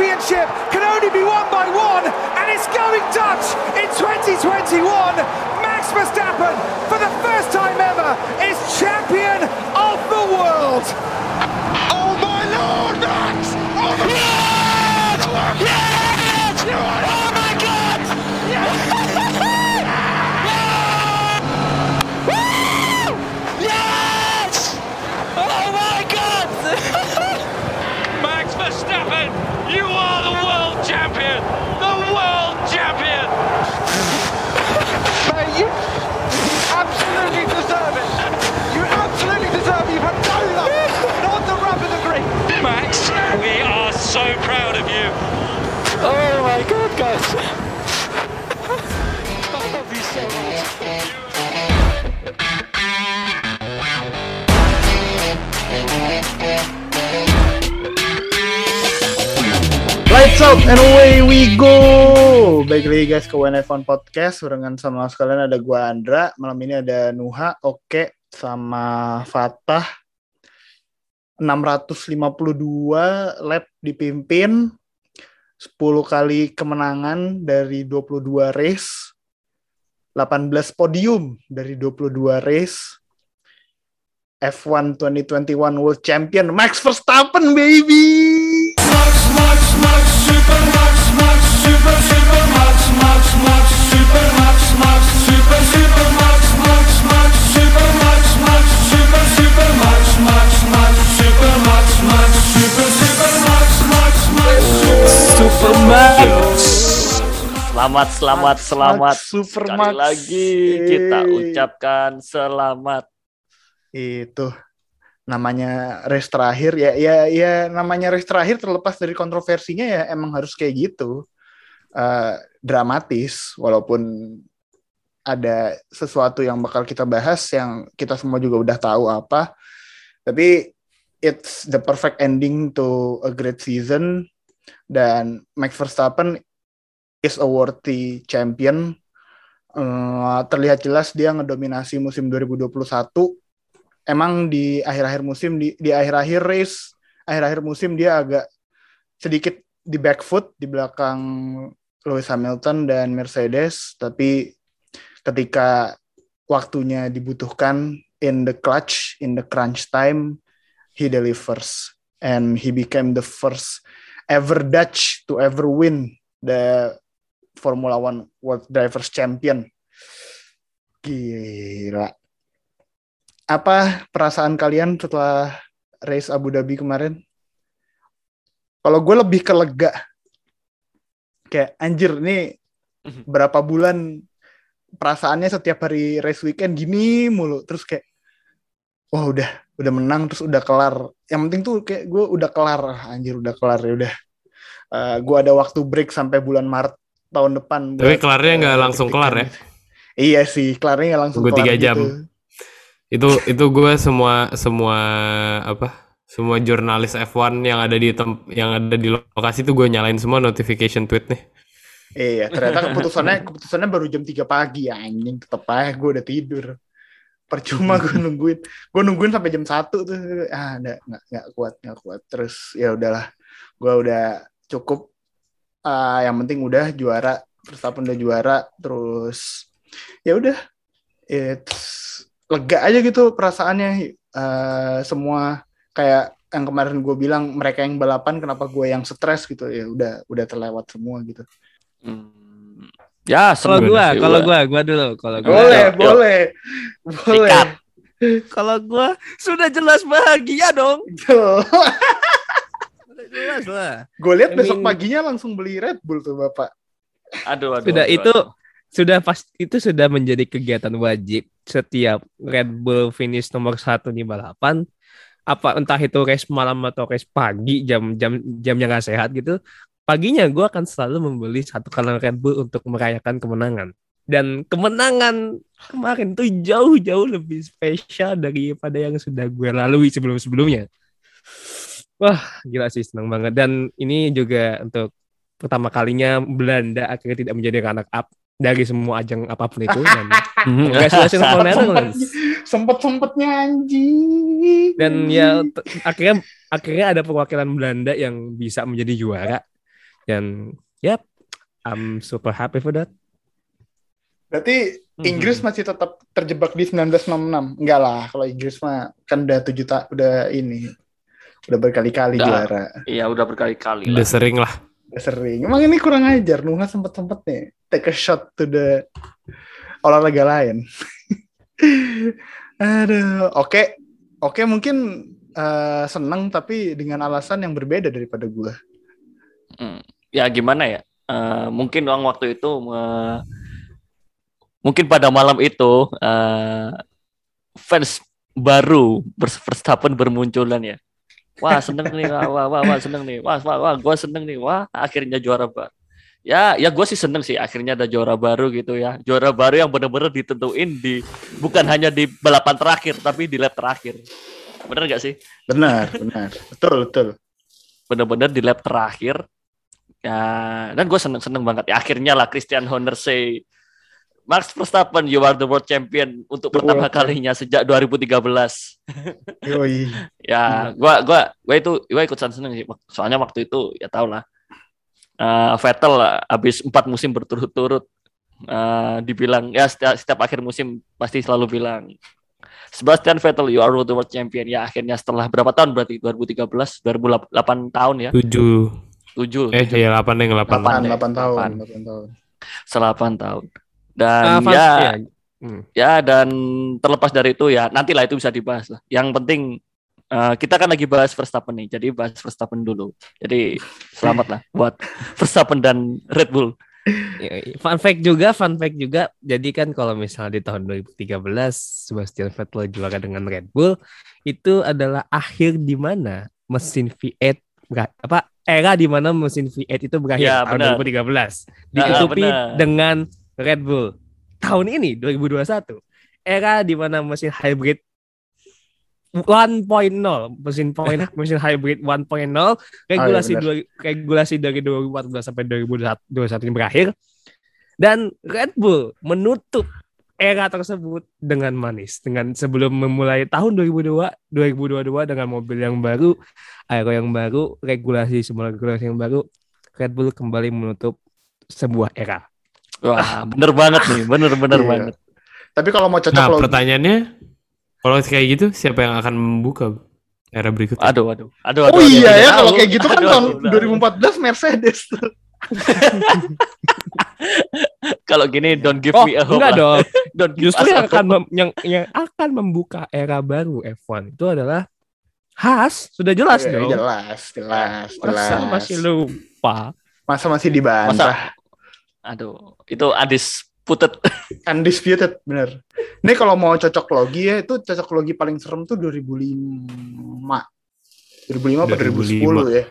championship can only be won by one, and it's going Dutch in 2021. Max Verstappen, for the first time ever, is champion of the world. Oh my lord, Max! Oh my Yes! Yes! Champion! The world champion! Mate, you absolutely deserve it! You absolutely deserve it! You've had no luck! Not the rub of the green! Max, we are so proud of you. Oh my god, guys! I love you so much. Lights out and away we go. Baik lagi guys ke One Phone Podcast. Barengan sama sekalian ada gua Andra. Malam ini ada Nuha, Oke, sama Fatah. 652 lap dipimpin. 10 kali kemenangan dari 22 race. 18 podium dari 22 race. F1 2021 World Champion Max Verstappen baby. Supermax. Selamat, selamat, Max, selamat. Max, Supermax. Sekali lagi kita ucapkan selamat. itu namanya race terakhir ya ya ya namanya race terakhir terlepas dari kontroversinya ya emang harus kayak gitu. Eh, dramatis walaupun ada sesuatu yang bakal kita bahas yang kita semua juga udah tahu apa. Tapi it's the perfect ending to a great season. Dan Max Verstappen is a worthy champion. Eh, terlihat jelas dia ngedominasi musim 2021 emang di akhir-akhir musim di di akhir-akhir race akhir-akhir musim dia agak sedikit di back foot di belakang Lewis Hamilton dan Mercedes. Tapi ketika waktunya dibutuhkan in the clutch in the crunch time he delivers. And he became the first ever Dutch to ever win the Formula One World Drivers Champion. Gila apa perasaan kalian setelah race Abu Dhabi kemarin? Kalau gue lebih ke lega. Kayak anjir nih berapa bulan perasaannya setiap hari race weekend gini mulu terus kayak wah udah udah menang terus udah kelar. Yang penting tuh kayak gue udah kelar anjir udah kelar ya udah. Eh, gue ada waktu break sampai bulan Maret tahun depan. Tapi kelarnya nggak langsung kelar ya? gitu. Iya sih, kelarnya nggak langsung Tunggu kelar tiga jam. gitu. Itu itu gue semua semua apa semua jurnalis F1 yang ada di tem yang ada di lokasi tuh gue nyalain semua notification tweet nih Iya, ternyata keputusannya keputusannya baru jam 3 pagi ya anjing tetep aja gue udah tidur. Percuma gue nungguin. Gue nungguin sampai jam 1 tuh. Ah, nggak nggak kuat, nggak kuat. Terus ya udahlah. Gue udah cukup Ah, yang penting udah juara, Verstappen udah juara, terus ya udah. It's lega aja gitu perasaannya Eh, semua kayak yang kemarin gue bilang mereka yang balapan kenapa gue yang stres gitu ya udah udah terlewat semua gitu Hmm. Ya, Kalau sih kalau gua, gua dulu. Kalau gua, Boleh, yuk, yuk. boleh. Boleh. Sikat. kalau gua sudah jelas bahagia dong. Sudah jelas lah. Gue lihat besok paginya langsung beli Red Bull tuh Bapak. Aduh, aduh. Sudah aduh, itu aduh. Sudah pas itu sudah menjadi kegiatan wajib setiap Red Bull finish nomor satu di balapan. Apa entah itu race malam atau race pagi jam jam jamnya nggak sehat gitu. Paginya gua akan selalu membeli satu kaleng Red Bull untuk merayakan kemenangan. Dan kemenangan kemarin tuh jauh-jauh lebih spesial daripada yang sudah gue lalui sebelum-sebelumnya. Wah, gila sih senang banget. Dan ini juga untuk pertama kalinya Belanda akhirnya tidak menjadi runner up dari semua ajang apa pun itu. Dan congratulations for Netherlands. Sempet-sempetnya anjing. Dan ya akhirnya akhirnya ada perwakilan Belanda yang bisa menjadi juara. Dan yep, I'm super happy for that. Berarti Inggris masih tetap terjebak di 1966. Enggak lah, kalau Inggris mah kan udah tujuh tak udah ini udah berkali-kali juara. Iya udah berkali-kali Udah lah. sering lah. Udah sering. Emang ini kurang ajar. Nuha sempet-sempet nih take a shot to the olahraga lain. Aduh, oke. Oke, mungkin eh, seneng tapi dengan alasan yang berbeda daripada gue. Hmm. Ya gimana ya? Eh, mungkin uang waktu itu eh, mungkin pada malam itu eh, fans baru Vers- Verstappen bermunculan ya. Wah seneng nih, wah wah wah, wah seneng nih, wah wah wah, gue seneng nih, wah akhirnya juara baru. Ya ya gue sih seneng sih akhirnya ada juara baru gitu ya, juara baru yang bener-bener ditentuin di bukan hanya di balapan terakhir tapi di lap terakhir. Bener gak sih? Benar, benar. Betul, betul. bener-bener di lap terakhir ya dan gue seneng seneng banget ya akhirnya lah Christian Horner say Max Verstappen you are the world champion untuk The pertama world kalinya sejak 2013 Yoi. ya gua gua gua itu gua ikutan seneng sih soalnya waktu itu ya tau lah eh, Vettel habis empat musim berturut-turut eh, dibilang ya setiap, setiap akhir musim pasti selalu bilang Sebastian Vettel you are the world champion ya akhirnya setelah berapa tahun berarti 2013 2008 tahun ya Tujuh. 7 Eh ya 8 yang 8. Delapan. 8, ya, 8 tahun, delapan. 8 tahun. selapan tahun Ah, dan fun- ya ya. Hmm. ya dan terlepas dari itu ya nantilah itu bisa dibahas lah yang penting eh, kita kan lagi bahas Verstappen nih jadi bahas Verstappen dulu jadi selamat lah buat Verstappen dan Red Bull Ya, Fun fact juga, fun fact juga. Jadi kan kalau misalnya di tahun 2013 Sebastian Vettel juara dengan Red Bull, itu adalah akhir di mana mesin V8 ber- apa era di mana mesin V8 itu berakhir Ya, tahun benar. 2013. Ditutupi benar. dengan Red Bull. Tahun ini 2021 era di mana mesin hybrid 1.0 mesin point mesin hybrid 1.0 regulasi benar. dua- regulasi dari 2014 sampai 2021 ini berakhir. Dan Red Bull menutup era tersebut dengan manis. Dengan sebelum memulai tahun 2002 2022 dengan mobil yang baru aero yang baru regulasi semua regulasi yang baru Red Bull kembali menutup sebuah era wah bener banget nih bener bener Iya. banget Tapi kalau mau cocok Nah, logi, pertanyaannya kalau kayak gitu siapa yang akan membuka era berikutnya? aduh aduh aduh Oh aduh, aduh, iya tidak ya, kalau kayak gitu kan Aduh, tahun aduh, aduh. 2014 Mercedes. kalau gini don't give oh me a hope enggak dong don't give justru yang akan hope. mem- yang yang akan membuka era baru F1 itu adalah Haas sudah jelas Iya, dong jelas, jelas, jelas. Masa masih lupa Masa masih dibantah. Aduh itu undisputed Undisputed, bener. Ini kalau mau cocok logi ya, itu cocok logi paling serem tuh 2005. 2005 apa 2010 ya?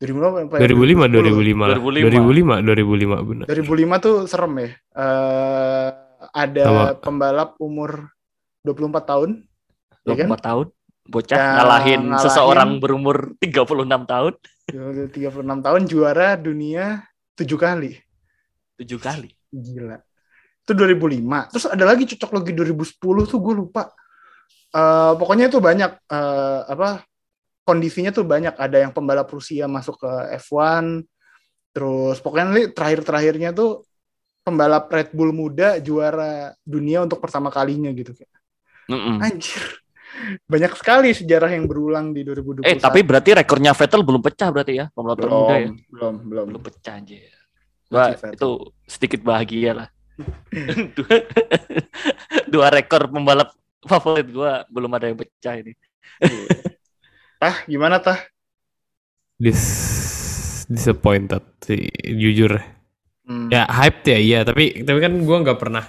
2005 apa 2005 2005 lah. 2005. 2005 2005 benar. 2005 tuh serem ya. Eh ada Sama. pembalap umur 24 tahun. Ya kan? 24 tahun bocah Ya, ngalahin, ngalahin. seseorang berumur 36 tahun 36 tahun juara dunia 7 kali. Tujuh kali Gila. Itu 2005. Terus ada lagi cocok logi 2010 tuh gue lupa. Eh pokoknya itu banyak eh, apa kondisinya tuh banyak. Ada yang pembalap Rusia masuk ke F1. Terus pokoknya nih terakhir-terakhirnya tuh pembalap Red Bull muda juara dunia untuk pertama kalinya gitu. Mm-mm. Anjir. Banyak sekali sejarah yang berulang di 2021. eh tapi berarti rekornya Vettel belum pecah berarti ya pembalap belum, termuda ya belum, belum. belum pecah aja Wah, itu sedikit bahagia lah dua, dua rekor pembalap favorit gua belum ada yang pecah ini Tah, gimana tah? Dis disappointed sih jujur. Hmm. Ya hype ya iya, tapi tapi kan gua nggak pernah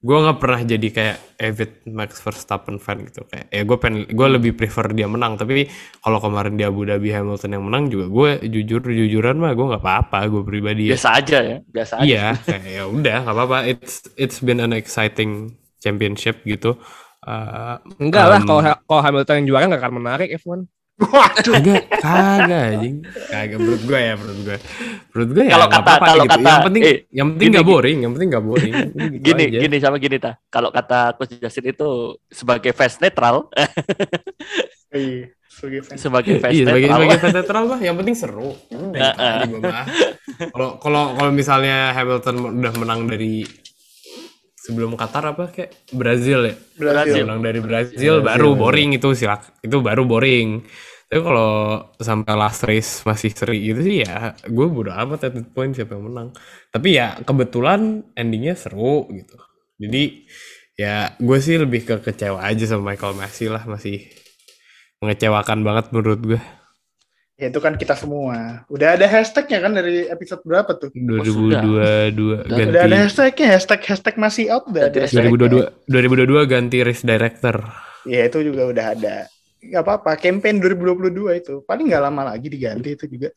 gua nggak pernah jadi kayak avid Max Verstappen fan gitu kayak ya gue pengen gue lebih prefer dia menang tapi kalau kemarin di Abu Dhabi Hamilton yang menang juga gue jujur jujuran mah gue nggak apa-apa gue pribadi ya. biasa aja ya biasa aja Iya, kayak ya udah nggak apa-apa. It's it's been an exciting championship gitu. Uh, enggak lah Um, kalau kalau Hamilton yang juara nggak akan menarik F1 Waduh. kagak, kagak anjing. Kagak menurut gue ya, menurut gue. Menurut gue ya Kalau kata- apa-apa kalau gitu. kata- yang penting eh, yang penting gini, nggak gini. boring, yang penting nggak boring. Gitu gini aja. gini sama gini ta kalau kata coach Justin itu sebagai fans netral Iya, sebagai fans. sebagai fans Iya, sebagai netral. sebagai fans netral mah yang penting seru. Udah. Kalau kalau kalau misalnya Hamilton udah menang dari sebelum Qatar apa kayak Brazil ya. Brazil. Menang dari Brazil baru boring itu silak itu baru boring. Tapi kalau sampai last race masih seri gitu sih ya gue bodo amat at that point siapa yang menang. Tapi ya kebetulan endingnya seru gitu. Jadi ya gue sih lebih ke kecewa aja sama Michael Massey lah masih mengecewakan banget menurut gue. Ya itu kan kita semua. Udah ada hashtagnya kan dari episode berapa tuh? 2022 ganti Udah ada hashtagnya, hashtag hashtag masih out udah ada. Ganti hashtag. hashtagnya. 2022 2022 ganti race director. Ya itu juga udah ada. Gak apa-apa, campaign 2022 itu. Paling nggak lama lagi diganti itu juga.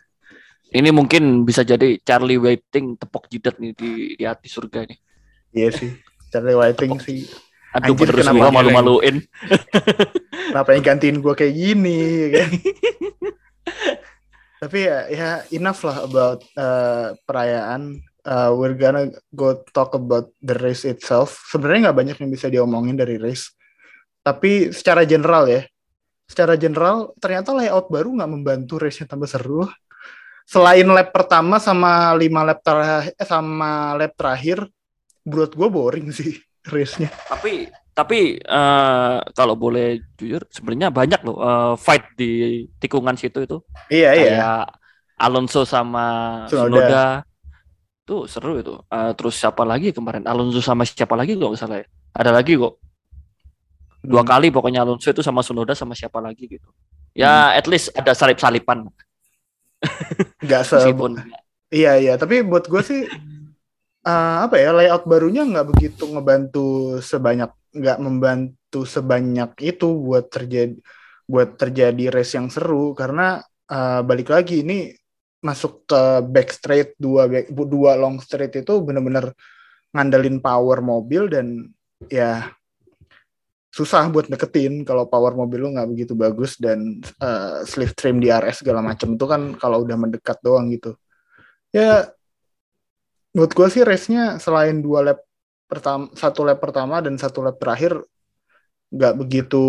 Ini mungkin bisa jadi Charlie Whiting tepok jidat nih di, di hati surga nih. Iya sih. Charlie Whiting sih. Aduh Anjir, terus gua dia malu-maluin. Kenapa yang gantiin gue kayak gini ya kan? Tapi ya, ya enough lah about uh, perayaan. Uh, we're gonna go talk about the race itself. Sebenarnya nggak banyak yang bisa diomongin dari race. Tapi secara general ya, secara general ternyata layout baru nggak membantu race-nya tambah seru. Selain lap pertama sama lima lap terakhir, eh, sama lap terakhir, menurut gue boring sih race-nya. Tapi tapi eh, kalau boleh jujur sebenarnya banyak loh eh, fight di tikungan situ itu. Iya iya. Kayak Alonso sama. Tsunoda. Tuh seru itu. Eh, terus siapa lagi kemarin? Alonso sama siapa lagi kalau nggak salah ya? Ada lagi kok. Dua Hmm. kali pokoknya Alonso itu sama Tsunoda sama siapa lagi gitu. Ya at least ada salip-salipan. Nggak se meskipun. Iya iya, tapi buat gue sih eh, apa ya layout barunya nggak begitu ngebantu sebanyak nggak membantu sebanyak itu buat terjadi buat terjadi race yang seru. Karena eh, balik lagi ini masuk ke back straight dua back, dua long straight itu bener-bener ngandelin power mobil dan ya susah buat deketin kalau power mobil lu nggak begitu bagus dan eh, sleeve trim di RS segala macam itu kan kalau udah mendekat doang gitu. Ya menurut gue sih race-nya selain dua lap pertama satu lap pertama dan satu lap terakhir nggak begitu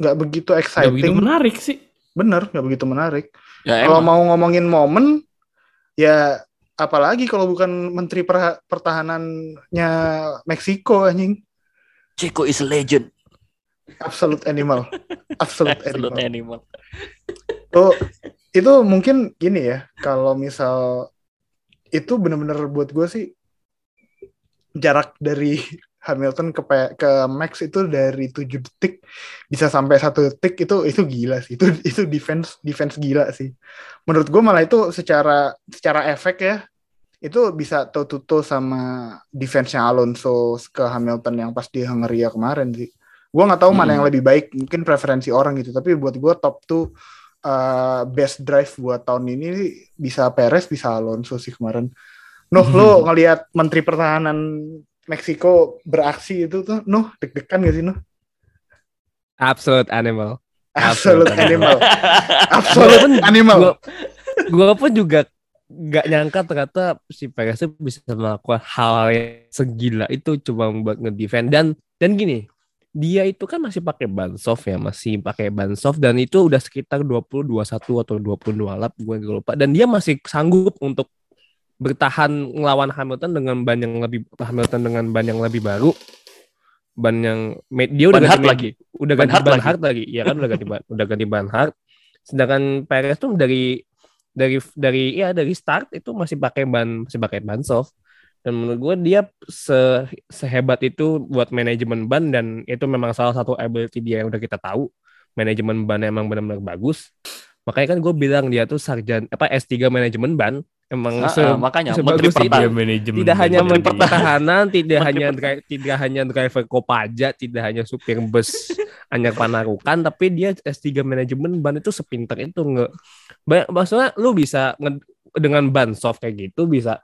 nggak begitu Gak exciting. begitu menarik sih. bener nggak begitu menarik. Ya kalau mau ngomongin momen ya apalagi kalau bukan menteri Perha- pertahanannya Meksiko anjing Chico is legend. absolute animal absolute Absolute animal animal. Tuh, itu mungkin gini ya, kalau misal itu bener-bener buat gue sih jarak dari Hamilton ke ke Max itu dari 7 detik bisa sampai satu detik itu itu gila sih. Itu itu defense defense gila sih. Menurut gue malah itu secara secara efek ya itu bisa toe-to-toe sama defense-nya Alonso ke Hamilton yang pas di Hungaria kemarin sih. Gue nggak tahu mana Hmm. yang lebih baik, mungkin preferensi orang gitu. Tapi buat gue top tuh uh, best drive buat tahun ini bisa Perez, bisa Alonso sih kemarin. Nuh, lo ngelihat Menteri Pertahanan Meksiko beraksi itu tuh, Nuh, deg-degan gak sih, Nuh? Absolute animal. Absolute Absolute animal. Absolute animal. Gua, gua pun juga nggak nyangka ternyata si Perez bisa melakukan hal yang segila itu cuma buat ngedefend dan dan gini dia itu kan masih pakai ban soft ya masih pakai ban soft dan itu udah sekitar 20 21 atau 22 lap gue gak lupa dan dia masih sanggup untuk bertahan ngelawan Hamilton dengan ban yang lebih Hamilton dengan ban yang lebih baru. Ban yang dia udah Ban ganti hard lagi. udah Ban ganti hard ban lagi. hard lagi. Ya kan udah ganti ban udah ganti ban hard sedangkan Perez tuh dari dari dari ya dari start itu masih pakai ban masih pakai ban soft. Dan menurut gue dia se sehebat itu buat manajemen ban dan itu memang salah satu ability dia yang udah kita tahu. Manajemen ban emang benar-benar bagus. Makanya kan gue bilang dia tuh sarjan apa S3 manajemen ban emang Ah, se- ah, makanya sebagus manajemen. tidak hanya menteri pertahanan, tidak hanya tidak hanya driver Kopaja, tidak hanya supir bus Anyar Panarukan, tapi dia S3 manajemen ban itu sepintar itu nggak. Ba- Maksudnya lu bisa nge- dengan ban soft kayak gitu bisa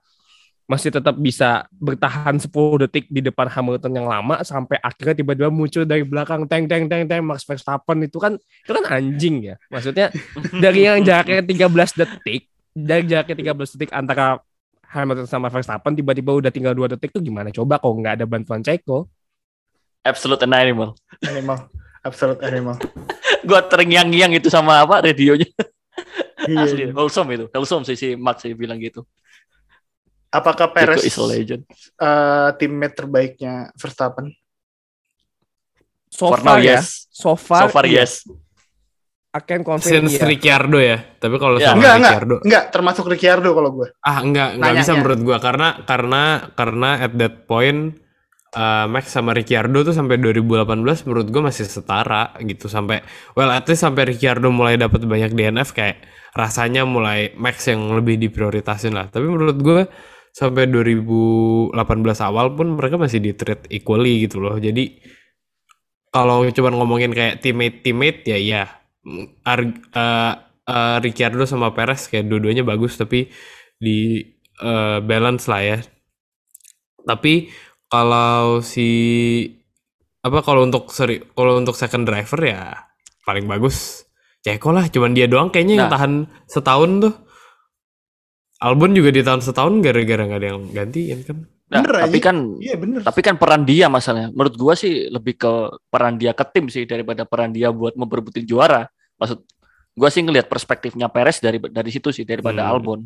masih tetap bisa bertahan 10 detik di depan Hamilton yang lama sampai akhirnya tiba-tiba muncul dari belakang teng teng teng teng Max Verstappen itu kan itu kan anjing ya. Maksudnya dari yang jaraknya 13 detik dari jaraknya 13 detik antara Hamilton sama Verstappen tiba-tiba udah tinggal dua detik tuh gimana coba kok nggak ada bantuan Ceko Absolute an animal. Animal. Absolute animal. Gua terngiang-ngiang itu sama apa radionya. Asli, Iya. wholesome itu. Wholesome sih si Max sih bilang gitu. Apakah Perez Itu is a legend. eh, teammate terbaiknya Verstappen? So For now, far ya. yes. So far, So far iya. yes. I can confirm Since. Ricciardo ya. Tapi kalau Ya. sama Enggak, enggak, Ricciardo enggak termasuk Ricciardo kalau gue. ah enggak enggak Nanya, bisa ya. menurut gua karena karena karena at that point uh, Max sama Ricciardo tuh sampai 2018 menurut gua masih setara gitu sampai well at least sampai Ricciardo mulai dapat banyak DNF kayak rasanya mulai Max yang lebih diprioritasin lah. Tapi menurut gua sampai 2018 awal pun mereka masih di treat equally gitu loh. Jadi kalau cuma ngomongin kayak teammate teammate ya ya Ar- eh, eh, Ricciardo sama Perez kayak dua-duanya bagus tapi di eh, balance lah ya. Tapi kalau si apa kalau untuk seri kalau untuk second driver ya paling bagus Ceko lah cuman dia doang kayaknya yang Nah. tahan setahun tuh. Albon juga di tahun setahun gara-gara nggak ada yang gantiin kan. Nah, Bener, tapi kan Iya bener. tapi kan peran dia masalahnya. Menurut gua sih lebih ke peran dia ke tim sih daripada peran dia buat memperebutin juara. Maksud gua sih ngelihat perspektifnya Perez dari dari situ sih daripada Hmm. Albon.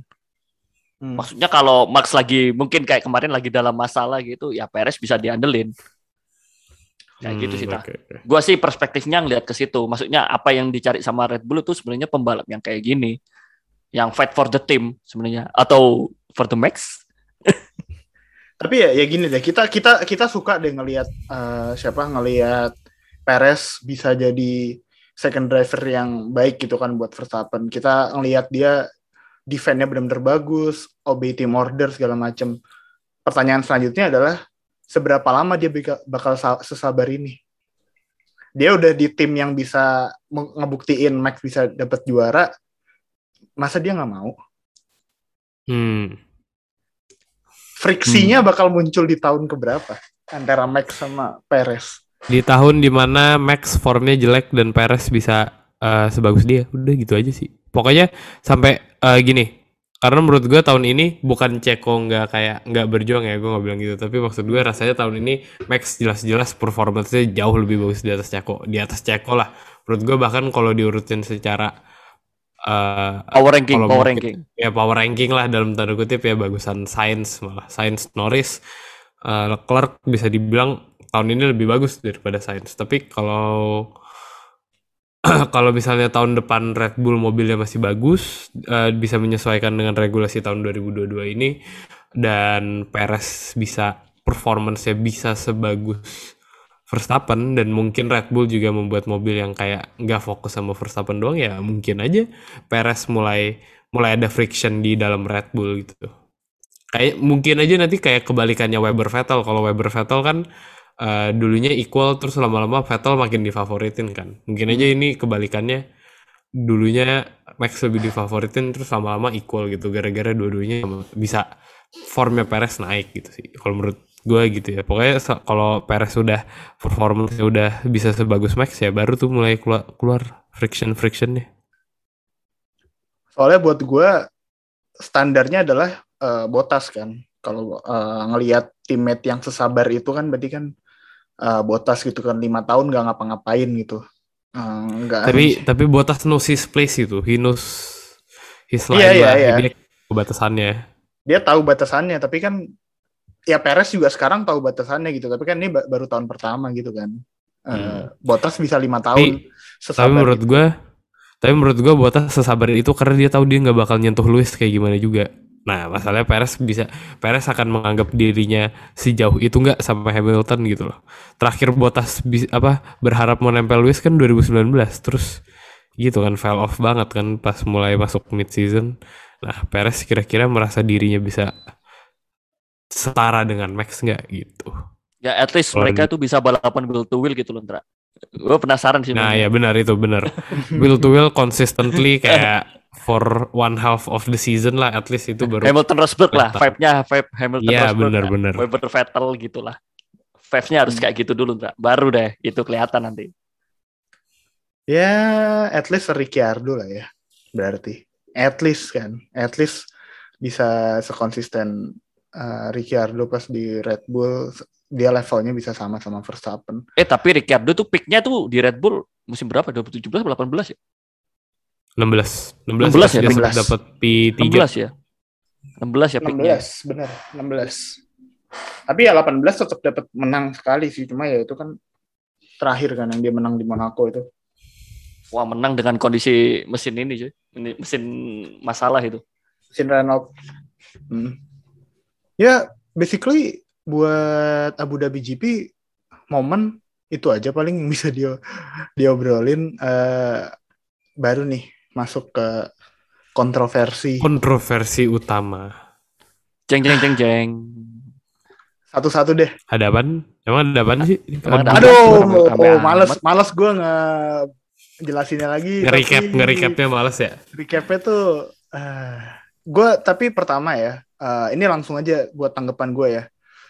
Hmm. Maksudnya kalau Max lagi mungkin kayak kemarin lagi dalam masalah gitu, ya Perez bisa diandelin. Kayak gitu Hmm, sih Tah. oke, oke. Gua sih perspektifnya ngelihat ke situ. Maksudnya apa yang dicari sama Red Bull itu sebenarnya pembalap yang kayak gini. Yang fight for the team sebenarnya atau for the max. Tapi ya ya gini deh, kita kita kita suka deh ngelihat eh, siapa ngelihat Perez bisa jadi second driver yang baik gitu kan buat Verstappen. Kita ngelihat dia defense-nya benar-benar bagus, obey team order segala macem. Pertanyaan selanjutnya adalah seberapa lama dia bakal sa- sesabar ini? Dia udah di tim yang bisa ngebuktiin Max bisa dapat juara, masa dia nggak mau? Hmm. Friksinya bakal muncul di tahun keberapa antara Max sama Perez? Di tahun di mana Max formnya jelek dan Perez bisa eh, sebagus dia, udah gitu aja sih. Pokoknya sampai eh, gini, karena menurut gue tahun ini bukan Ceko nggak kayak nggak berjuang ya, gue nggak bilang gitu. Tapi maksud gue rasanya tahun ini Max jelas-jelas performance-nya jauh lebih bagus di atas Ceko, di atas Ceko lah. Menurut gue bahkan kalau diurutin secara eh, Power ranking, power mungkin- ranking. ya power ranking lah dalam tanda kutip ya bagusan Sainz malah. Sainz Norris. Eh, Leclerc bisa dibilang tahun ini lebih bagus daripada Sainz tapi kalau kalau misalnya tahun depan Red Bull mobilnya masih bagus eh, bisa menyesuaikan dengan regulasi tahun 2022 ini dan Perez bisa performance-nya bisa sebagus Verstappen dan mungkin Red Bull juga membuat mobil yang kayak nggak fokus sama Verstappen doang ya mungkin aja Perez mulai mulai ada friction di dalam Red Bull gitu. Kayak mungkin aja nanti kayak kebalikannya Weber Vettel. Kalau Weber Vettel kan eh, dulunya equal terus lama-lama Vettel makin difavoritin kan. Mungkin aja ini kebalikannya dulunya Max lebih difavoritin terus lama-lama equal gitu gara-gara dua-duanya bisa formnya Perez naik gitu sih. Kalau menurut gue gitu ya. Pokoknya kalau Perez udah performance udah bisa sebagus Max ya baru tuh mulai keluar, keluar friction-frictionnya. Soalnya buat gue standarnya adalah eh, Botas kan. Kalau eh, ngelihat teammate yang sesabar itu kan berarti kan eh, Botas gitu kan lima tahun nggak ngapa-ngapain gitu. Eh, nggak tapi tapi Bottas knows his place itu he knows his line Iya, iya, lah iya. Dia tahu batasannya dia tahu batasannya tapi kan ya Perez juga sekarang tahu batasannya gitu tapi kan ini ba- baru tahun pertama gitu kan Eh, Hmm. Bottas bisa lima tahun tapi sesabar menurut itu. gua tapi menurut gua Bottas sesabar itu karena dia tahu dia nggak bakal nyentuh Lewis kayak gimana juga nah masalahnya Perez bisa Perez akan menganggap dirinya sejauh itu nggak sampai Hamilton gitu loh terakhir Bottas bis- apa berharap mau nempel Lewis kan 2019 terus gitu kan fell off banget kan pas mulai masuk mid season nah Perez kira-kira merasa dirinya bisa setara dengan Max nggak gitu Ya at least Kalau mereka tuh bisa balapan wheel to wheel gitu loh, Ndra. Gue penasaran sih. Nah ya benar itu benar. will to will consistently kayak for one half of the season lah at least itu baru. Hamilton Rosberg lah, vibe-nya vibe Hamilton Iya Rosberg. benar lah. benar. Weber Vettel gitu lah. Vibe-nya harus kayak gitu dulu, Ndra. Baru deh itu kelihatan nanti. ya at least Ricciardo lah ya berarti at least kan at least bisa sekonsisten eh, Ricciardo pas di Red Bull dia levelnya bisa sama sama Verstappen. Eh tapi Ricciardo tuh picknya tuh di Red Bull musim berapa? 2017 atau 18 ya? 16. 16 16, ya, dia 16. dapat P3. 16 ya. 16 ya picknya. 16, benar, 16. Tapi ya 18 tetap dapat menang sekali sih, cuma ya itu kan terakhir kan yang dia menang di Monaco itu. Wah menang dengan kondisi mesin ini cuy. Mesin masalah itu. Mesin Renault. Hmm. Ya, basically buat Abu Dhabi GP momen itu aja paling yang bisa dia diobrolin eh baru nih masuk ke kontroversi Kontroversi utama. Jeng jeng jeng jeng. satu-satu deh. Ada apaan? Emang ada sih? Emang ada Aduh, oh, oh, males, males gue nge jelasinnya lagi. Nge-recap, tapi- nge-recapnya males ya? recapnya tuh gue tapi pertama ya eh, ini langsung aja buat tanggapan gue ya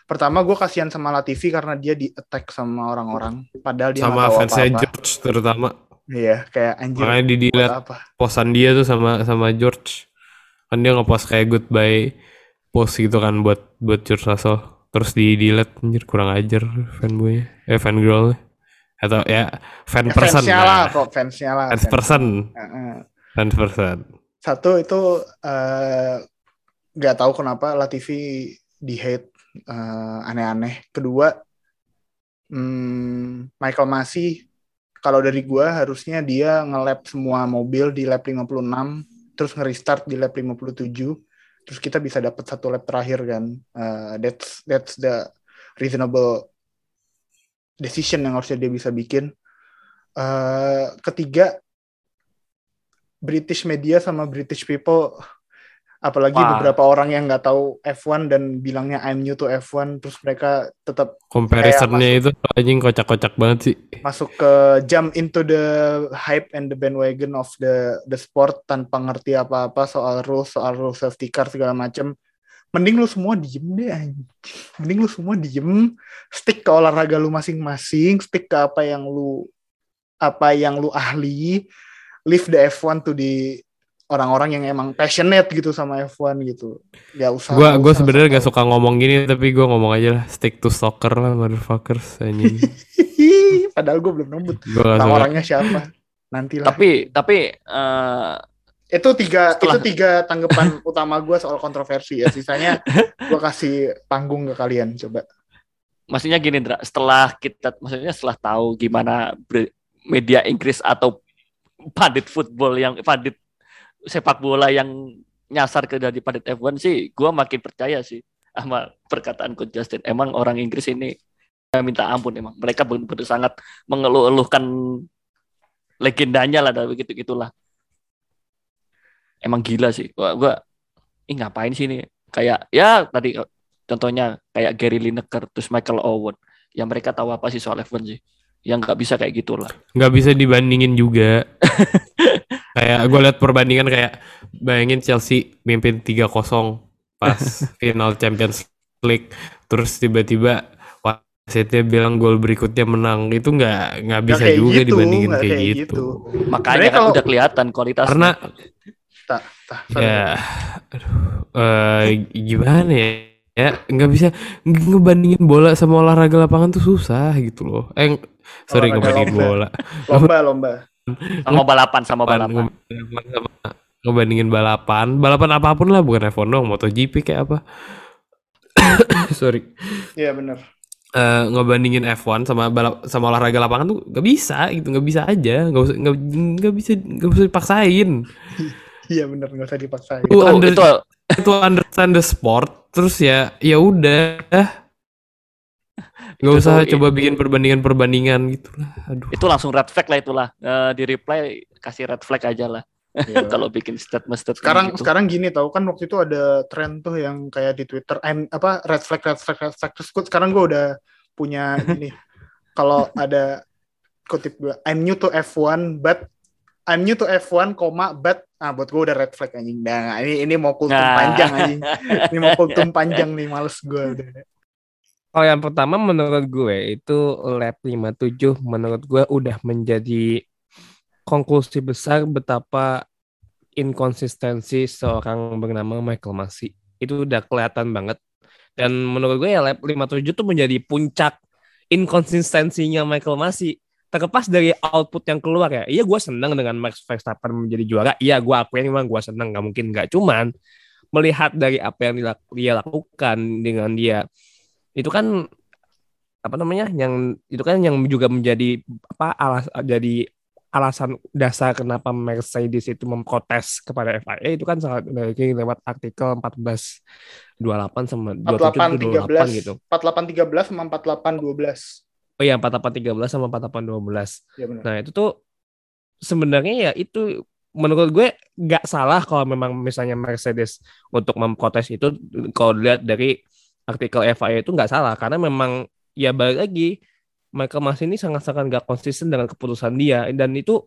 pertama gue kasihan sama Latifi karena dia di attack sama orang-orang padahal dia Sama fansnya apa-apa George terutama. iya kayak anjir Makanya di dilihat posan dia tuh sama sama George. Kan dia ngepost kayak goodbye post gitu kan buat buat George Russell. Terus di delete anjir kurang ajar fanboy eh fan girl atau ya fan Ya, person fansnya lah lah. fansnya lah Fans person, fans person. satu itu eh, nggak tahu kenapa Latifi di hate eh, aneh-aneh. Kedua hmm, Michael Masi kalau dari gua harusnya dia nge-lap semua mobil di lap 56 terus nge-restart di lap 57 terus kita bisa dapat satu lap terakhir kan. Eh, that's that's the reasonable decision yang harusnya dia bisa bikin. Eh, ketiga British media sama British people apalagi Wah. beberapa orang yang nggak tahu F1 dan bilangnya I'm new to F1 terus mereka tetap Comparisonnya itu anjing kocak-kocak banget sih. masuk ke jump into the hype and the bandwagon of the the sport tanpa ngerti apa-apa soal rules soal rules safety car segala macem mending lu semua diem deh anjing. mending lu semua diem stick ke olahraga lu masing-masing stick ke apa yang lu apa yang lu ahli leave the F1 to the orang-orang yang emang passionate gitu sama F1 gitu. Ya usah Gua usah sebenarnya gak suka ngomong gini tapi gua ngomong aja lah. Stick to soccer lah motherfuckers anjing. padahal gue belum nembut gak suka. orangnya siapa. Nanti lah Tapi tapi eh, itu tiga Setelah- itu tiga tanggapan utama gue soal kontroversi ya. Sisanya gue kasih panggung ke kalian coba. maksudnya gini Dra, setelah kita maksudnya setelah tahu gimana media Inggris atau padit football yang padit sepak bola yang nyasar ke dari padit F1 sih gua makin percaya sih sama perkataan Coach Justin. Emang orang Inggris ini ya minta ampun emang mereka benar-benar sangat mengeluh-eluhkan legendanya lah dan begitu gitulah emang gila sih. Gua, gua ih ngapain sih ini? Kayak ya tadi contohnya kayak Gary Lineker terus Michael Owen. Yang mereka tahu apa sih soal F1 sih. Yang nggak bisa kayak gitulah. Nggak bisa dibandingin juga. kayak gue lihat perbandingan kayak bayangin Chelsea mimpin 3-0 pas final Champions League terus tiba-tiba wasitnya bilang gol berikutnya menang itu nggak nggak bisa kayak juga gitu, dibandingin kayak, kayak gitu. gitu. makanya kan kalau- udah kelihatan kualitasnya Karena tak tak ya aduh, eh, gimana ya? Ya nggak bisa nge- ngebandingin bola sama olahraga lapangan tuh susah gitu loh. Eh sorry Olahraga ngebandingin lomba. bola. lomba lomba sama balapan sama balapan Ngebandingin sama ngebandingin balapan, balapan apa pun lah bukan F1 dong, MotoGP kayak apa. sorry. iya bener. Eh, ngebandingin F1 sama balap sama olahraga lapangan tuh nggak bisa gitu nggak bisa aja. Nggak usah nggak nggak bisa nggak usah dipaksain. Iya bener nggak usah dipaksain. Itu under- itu itu understand the sport terus ya ya udah nggak Itu usah tuh- coba bikin perbandingan perbandingan gitu lah. Aduh. Itu langsung red flag lah itulah. Eh, di reply kasih red flag aja lah. Iya. kalau bikin statement statement sekarang gitu. sekarang gini tau kan waktu itu ada tren tuh yang kayak di Twitter I'm, apa red flag red flag red flag. Terus gua- sekarang gue udah punya ini. Kalau ada kutip gue I'm new to F1 but I'm new to F1 koma but ah buat gue udah red flag anjing. Nah ini ini mau kultum Nah. panjang anjing. Ini mau kultum panjang nih males gue udah Oh yang pertama menurut gue itu lap 57 menurut gue udah menjadi konklusi besar betapa inkonsistensi seorang bernama Michael Masi. Itu udah kelihatan banget Dan menurut gue ya lap 57 tuh menjadi puncak inkonsistensinya Michael Masi. Terlepas dari output yang keluar ya. Iya gue seneng dengan Max Verstappen menjadi juara. Iya gue akuin memang gue seneng. Gak mungkin gak. Cuman melihat dari apa yang dia lakukan dengan dia. Itu kan apa namanya yang itu kan yang juga menjadi apa alas jadi alasan dasar kenapa Mercedes itu memprotes kepada FIA itu kan sangat dari lewat artikel 1428 sama 48 27 28 gitu. 13 48 13 sama 48 12. Oh iya 4813 sama 4812. Ya benar. Nah, itu tuh sebenarnya ya itu menurut gue nggak salah kalau memang misalnya Mercedes untuk memprotes itu kalau dilihat dari artikel FIA itu nggak salah karena memang ya balik lagi Michael Mas ini sangat-sangat nggak konsisten dengan keputusan dia dan itu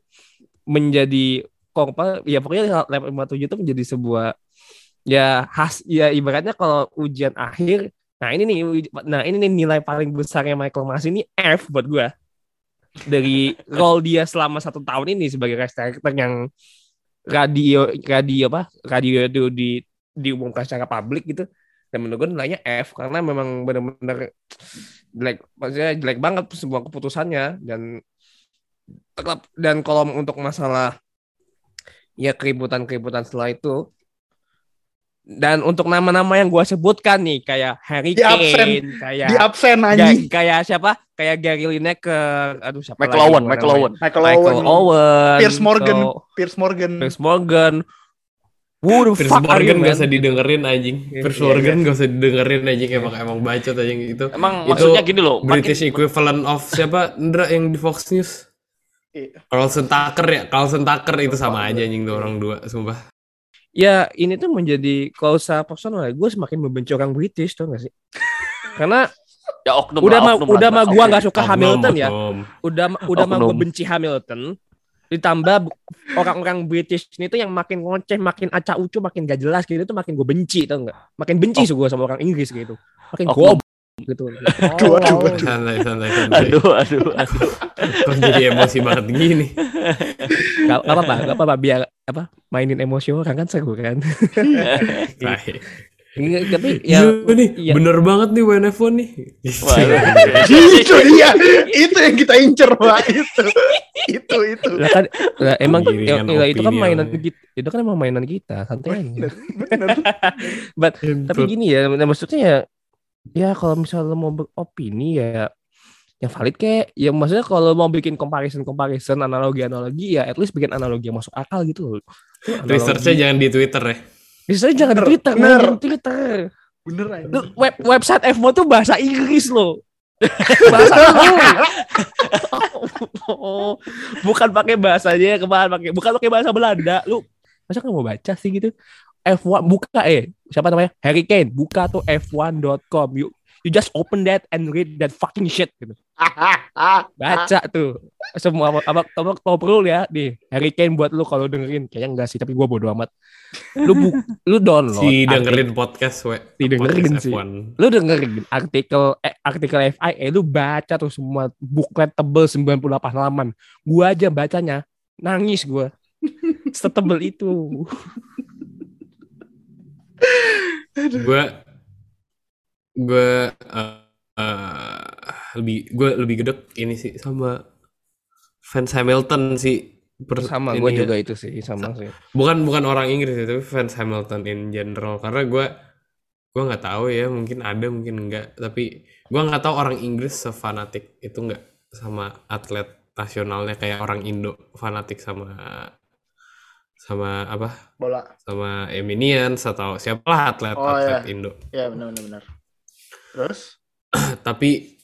menjadi kok apa ya pokoknya lap 57 itu menjadi sebuah ya khas ya ibaratnya kalau ujian akhir nah ini nih nah ini nih nilai paling besarnya Michael Mas ini F buat gue dari role dia selama satu tahun ini sebagai race director yang radio radio apa radio itu di diumumkan secara publik gitu dan menurut gue nilainya F karena memang benar-benar jelek maksudnya jelek banget sebuah keputusannya dan tetap dan kalau untuk masalah ya keributan-keributan setelah itu dan untuk nama-nama yang gua sebutkan nih kayak Harry Di absen. Kane kayak Di absen anjing. kayak siapa? Kayak Gary Lineker, aduh siapa Michael lagi Owen, Michael? Owen. Michael, Michael Owen, Owen, Piers Morgan, so- Piers Morgan. Piers Morgan. Who the Piers fuck are you, Morgan gak usah didengerin anjing. Iya, Piers iya, Morgan gak usah didengerin anjing emang emang bacot anjing itu. Emang Itu maksudnya gini loh, makin- British equivalent of siapa? Indra yang di Fox News. Iya. Carlson Tucker ya, Carlson Tucker itu sama aja anjing tuh orang dua, sumpah. Ya ini tuh menjadi kalau secara personal ya, gue semakin membenci orang British tuh gak sih? Karena ya oknum udah mah udah mah gue nggak suka Oknum, Hamilton ya, oknum. udah udah mah gue benci Hamilton. Ditambah orang-orang British ini tuh yang makin ngoceh, makin acak ucu, makin gak jelas gitu tuh makin gue benci tau nggak? Makin benci sih gue sama orang Inggris gitu. Makin Oknum. goblok gitu. Aduh, aduh, aduh. Santai, santai, santai. Aduh, aduh, aduh. Jadi emosi banget gini? Gak, gak apa-apa, gak apa-apa biar apa mainin emosi orang kan seru kan. Baik. Iya, Tapi Ya, ya nih, iya. bener banget nih WNF1 nih. Wah, itu dia. Itu yang kita incer, Pak. Itu. Itu itu. lah kan lah, emang ya, ya, itu kan mainan kita itu kan emang mainan kita santai aja. Bener. But, tapi gini ya nah, maksudnya ya ya kalau misalnya mau beropini ya yang valid kayak ya maksudnya kalau mau bikin comparison comparison analogi analogi ya at least bikin analogi yang masuk akal gitu loh Researchnya jangan di Twitter ya. Research jangan di Twitter Bener. di Twitter. Bener aja. web website F1 tuh bahasa Inggris loh bahasa Oh, bukan pakai bahasanya kemarin pakai bukan pakai bahasa Belanda. Lu masa nggak mau baca sih gitu? F1 buka eh siapa namanya? Harry Kane buka tuh f1.com you you just open that and read that fucking shit gitu. Baca tuh. Semua apa kalau perlu ya nih. Harry Kane buat lu kalau dengerin. Kayaknya enggak sih tapi gua bodo amat. Lu bu, lu download Si artikel- dengerin podcast we. Si dengerin podcast sih. F1. lu dengerin artikel eh, artikel FIA lu baca tuh semua buklet tebel 98 halaman. Gua aja bacanya nangis gua. Setebel itu. Gue gue eh, eh, lebih gue lebih gedek ini sih sama fans Hamilton sih Per- sama ya. juga itu sih sama sih bukan bukan orang Inggris ya, tapi fans Hamilton in general karena gue gue nggak tahu ya mungkin ada mungkin enggak tapi gue nggak tahu orang Inggris sefanatik itu nggak sama atlet nasionalnya kayak orang Indo fanatik sama sama apa Bola. sama Eminians atau siapalah atlet Oh, atlet iya. Indo Ya benar benar benar. Terus? tapi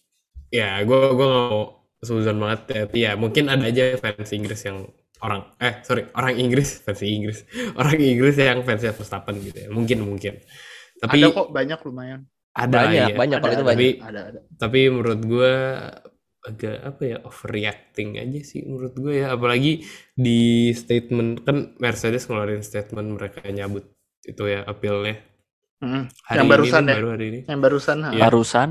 ya gue gue nggak mau suzon banget tapi ya mungkin ada aja fans Inggris yang orang eh sorry orang Inggris fans Inggris orang Inggris yang fansnya Verstappen gitu ya mungkin mungkin tapi ada kok banyak lumayan. ada banyak ya. banyak kalau Ada, itu ada, banyak Tapi- Ada ada. tapi menurut gue agak apa ya overreacting aja sih menurut gue ya apalagi di statement kan Mercedes ngeluarin statement mereka nyabut itu ya appealnya Mm. hari Yang ini barusan nih, ya? baru hari ini Yang barusan. Iya. Barusan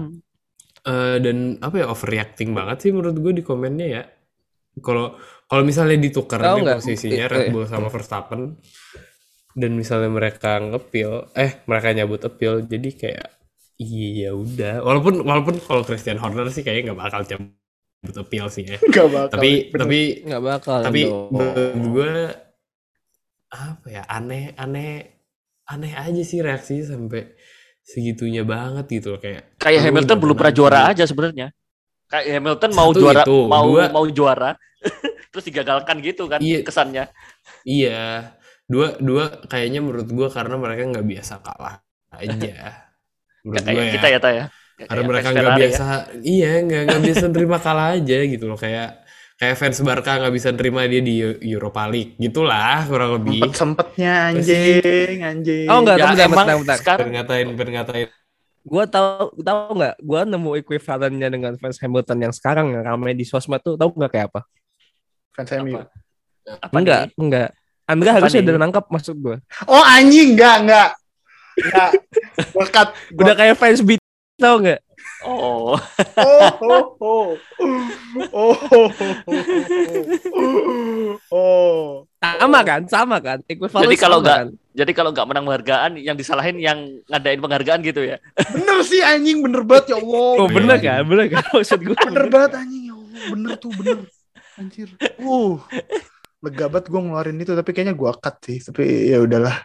Eh, dan apa ya overreacting banget sih menurut gue di komennya ya kalau kalau misalnya ditukar nih nggak? posisinya Eh, Red eh. Bull sama Verstappen dan misalnya mereka ngepil eh mereka nyabut appeal jadi kayak Iya udah. Walaupun walaupun kalau Christian Horner sih kayaknya nggak bakal cabut appeal sih ya. Gak bakal. tapi bener. tapi Nggak bakal. tapi gue apa ya aneh aneh aneh aja sih reaksinya sampai segitunya banget gitu loh kayak Kayak Hamilton belum pernah juara aja sebenarnya. Kayak Hamilton mau Satu juara itu, mau dua- mau juara terus digagalkan gitu kan Iya. kesannya. Iya, dua dua kayaknya menurut gua karena mereka nggak biasa kalah aja. Menurut gua ya. kita ya Ta ya. Karena mereka nggak ya. biasa, iya nggak nggak biasa nerima kalah aja gitu loh kayak kayak fans Barca nggak bisa nerima dia di Europa League gitulah kurang lebih. Sempet sempetnya anjing, anjing. Oh enggak, Ya, bentar, emang bentar, bentar. sekarang ngatain, ngatain. Gue tahu tahu nggak? Gue nemu equivalennya dengan fans Hamilton yang sekarang yang ramai di sosmed tuh tahu nggak kayak apa? Fans MU. Apa? enggak, nih? enggak. Andra harusnya nih? udah nangkap maksud gue. Oh anjing, enggak, enggak. Enggak. Gua- Udah kayak fans beat tau nggak? Oh, Oh, oh, oh. Oh, oh, oh. Oh. Sama kan? Sama kan? Equivalent Jadi kalau nggak- kan? jadi kalau nggak menang penghargaan yang disalahin yang ngadain penghargaan gitu ya. Bener sih anjing, bener banget ya Allah. Oh bener kan? Bener kan? Maksud gue Bener banget anjing ya Allah, bener tuh bener. Anjir. Uh. Lega banget gue ngeluarin itu tapi kayaknya gua cut sih. Tapi ya udahlah.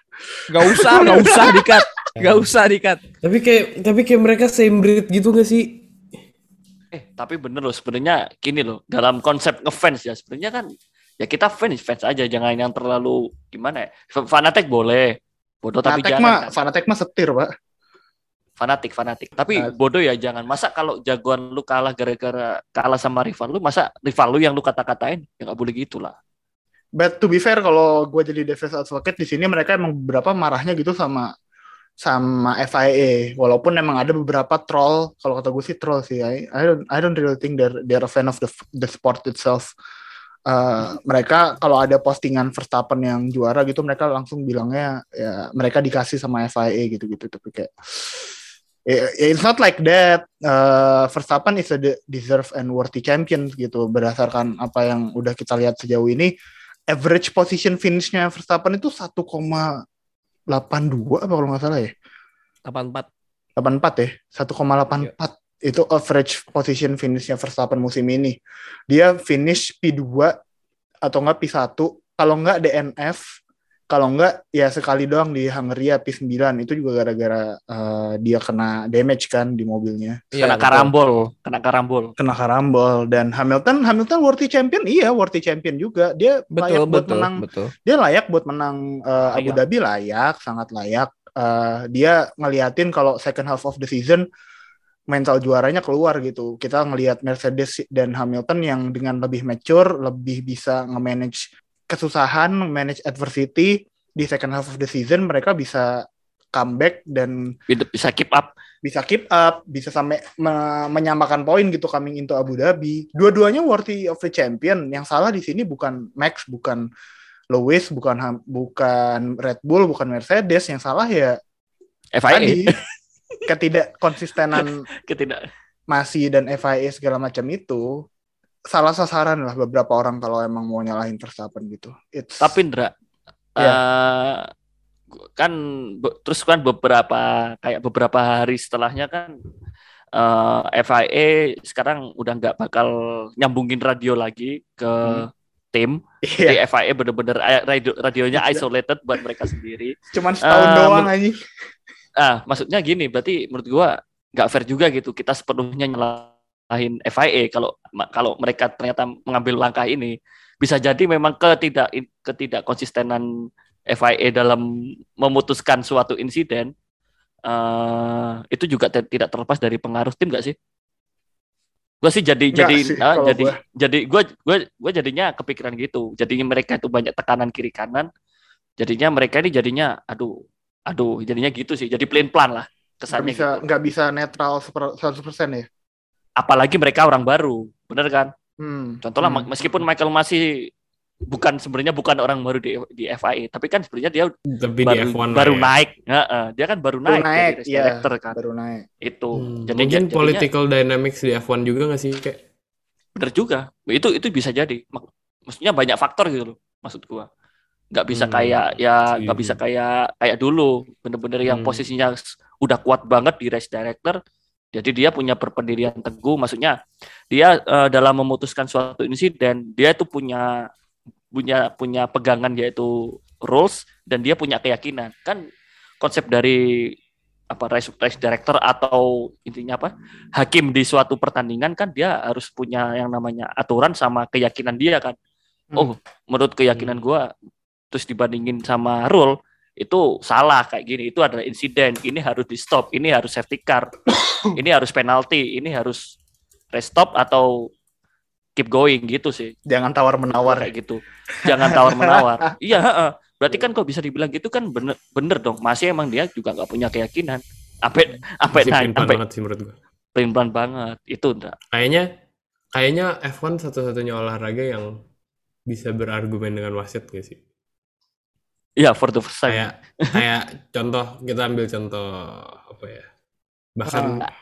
Gak usah, gak usah dikat. Gak usah dikat. Tapi kayak tapi kayak mereka same breed gitu gak sih? Eh, tapi bener loh sebenarnya gini loh, dalam konsep ngefans ya sebenarnya kan ya kita fans fans aja jangan yang terlalu gimana ya. Fanatik boleh. Bodoh tapi Fanatek jangan mah, kan. fanatek mah setir, Pak. fanatik fanatik. Tapi Nah. bodoh ya jangan. Masa kalau jagoan lu kalah gara-gara kalah sama rival lu, masa rival lu yang lu kata-katain ya nggak boleh gitu lah. But to be fair kalau gue jadi devil's advocate di sini mereka emang beberapa marahnya gitu sama sama FIA walaupun emang ada beberapa troll. Kalau kata gue sih troll sih. I, I don't I don't really think they're they're a fan of the the sport itself. Uh, mereka kalau ada postingan Verstappen yang juara gitu mereka langsung bilangnya ya mereka dikasih sama FIA gitu-gitu. Tapi kayak ya- ya it's not like that. Uh, Verstappen is a de- deserve and worthy champion gitu. Berdasarkan apa yang udah kita lihat sejauh ini average position finishnya Verstappen itu 1,82 apa kalau nggak salah ya? 84. 84 ya? 1,84 itu average position finishnya Verstappen musim ini. Dia finish P2 atau enggak P1 kalau enggak DNF kalau enggak ya sekali doang di Hungaria P9 itu juga gara-gara eh, dia kena damage kan di mobilnya Iya, kena betul. karambol, kena karambol. kena karambol dan Hamilton Hamilton worthy champion iya worthy champion juga dia layak Betul, buat betul, menang betul. dia layak buat menang uh, Abu. Dhabi layak sangat layak Uh, dia ngeliatin kalau second half of the season mental juaranya keluar gitu kita ngelihat Mercedes dan Hamilton yang dengan lebih mature lebih bisa nge-manage kesusahan manage adversity di second half of the season mereka bisa comeback dan Bisa keep up. bisa keep up, bisa sampai me- menyamakan poin gitu coming into Abu Dhabi. Dua-duanya worthy of the champion. Yang salah di sini bukan Max, bukan Lewis, bukan bukan Red Bull, bukan Mercedes. Yang salah ya FIA tadi ketidak konsistenan ketidak. masih dan FIA segala macam itu salah sasaran lah beberapa orang kalau emang mau nyalahin Verstappen gitu. It's, Tapi Ndra, Iya. eh, kan be- terus kan beberapa kayak beberapa hari setelahnya kan eh, FIA sekarang udah nggak bakal nyambungin radio lagi ke Hmm. tim. iya, Jadi FIA bener-bener eh, radio, radionya Iya. isolated buat mereka sendiri. cuman setahun Eh, doang anjing. Ah, maksudnya gini, berarti menurut gua nggak fair juga gitu. Kita sepenuhnya nyalahin FIA kalau kalau mereka ternyata mengambil langkah ini bisa jadi memang ketidak ketidak konsistenan FIA dalam memutuskan suatu insiden eh, itu juga te- tidak terlepas dari pengaruh tim nggak sih? Gue sih jadi Nggak jadi sih, kalau jadi gua. jadi gue gue gue jadinya kepikiran gitu. Jadinya mereka itu banyak tekanan kiri kanan. Jadinya mereka ini jadinya aduh aduh jadinya gitu sih. Jadi plain plan lah Nggak kesannya bisa gitu. nggak bisa netral seper- 100% ya. Apalagi mereka orang baru, bener kan? Hmm. Contohnya Hmm. meskipun Michael masih bukan sebenarnya bukan orang baru di di FIA, tapi kan sebenarnya dia Tapi baru, di F1 lah baru ya. naik. Heeh, dia kan baru, Baru naik, naik, jadi iya. director kan. baru naik. Itu. Hmm, Jadi mungkin jadinya- political dynamics di F1 juga gak sih kayak bener juga. Itu itu bisa jadi. Mak- Maksudnya banyak faktor gitu loh, maksud gua. nggak bisa Hmm, kayak ya nggak setuju. bisa kayak kayak dulu bener-bener yang Hmm. posisinya udah kuat banget di race director jadi dia punya berpendirian teguh maksudnya dia eh, dalam memutuskan suatu insiden dia itu punya punya punya pegangan yaitu rules dan dia punya keyakinan. Kan konsep dari apa race, race director atau intinya apa hakim di suatu pertandingan kan dia harus punya yang namanya aturan sama keyakinan dia kan. Oh menurut keyakinan gua terus dibandingin sama rule itu salah kayak gini. Itu adalah insiden. Ini harus di stop ini harus safety car. Ini harus penalti. Ini harus restop atau keep going gitu sih. Jangan tawar menawar. kayak gitu. Jangan tawar menawar iya heeh. berarti kan kok bisa dibilang gitu kan bener bener dong. Masih emang dia juga nggak punya keyakinan. Sampai Masih naik sampai banget sih menurut pelin-pelan banget. Itu enggak Kayaknya kayaknya F1 satu-satunya olahraga yang bisa berargumen dengan wasit gak sih? Iya for the first time Kayak kayak contoh kita ambil contoh apa ya? Bahkan Nggak-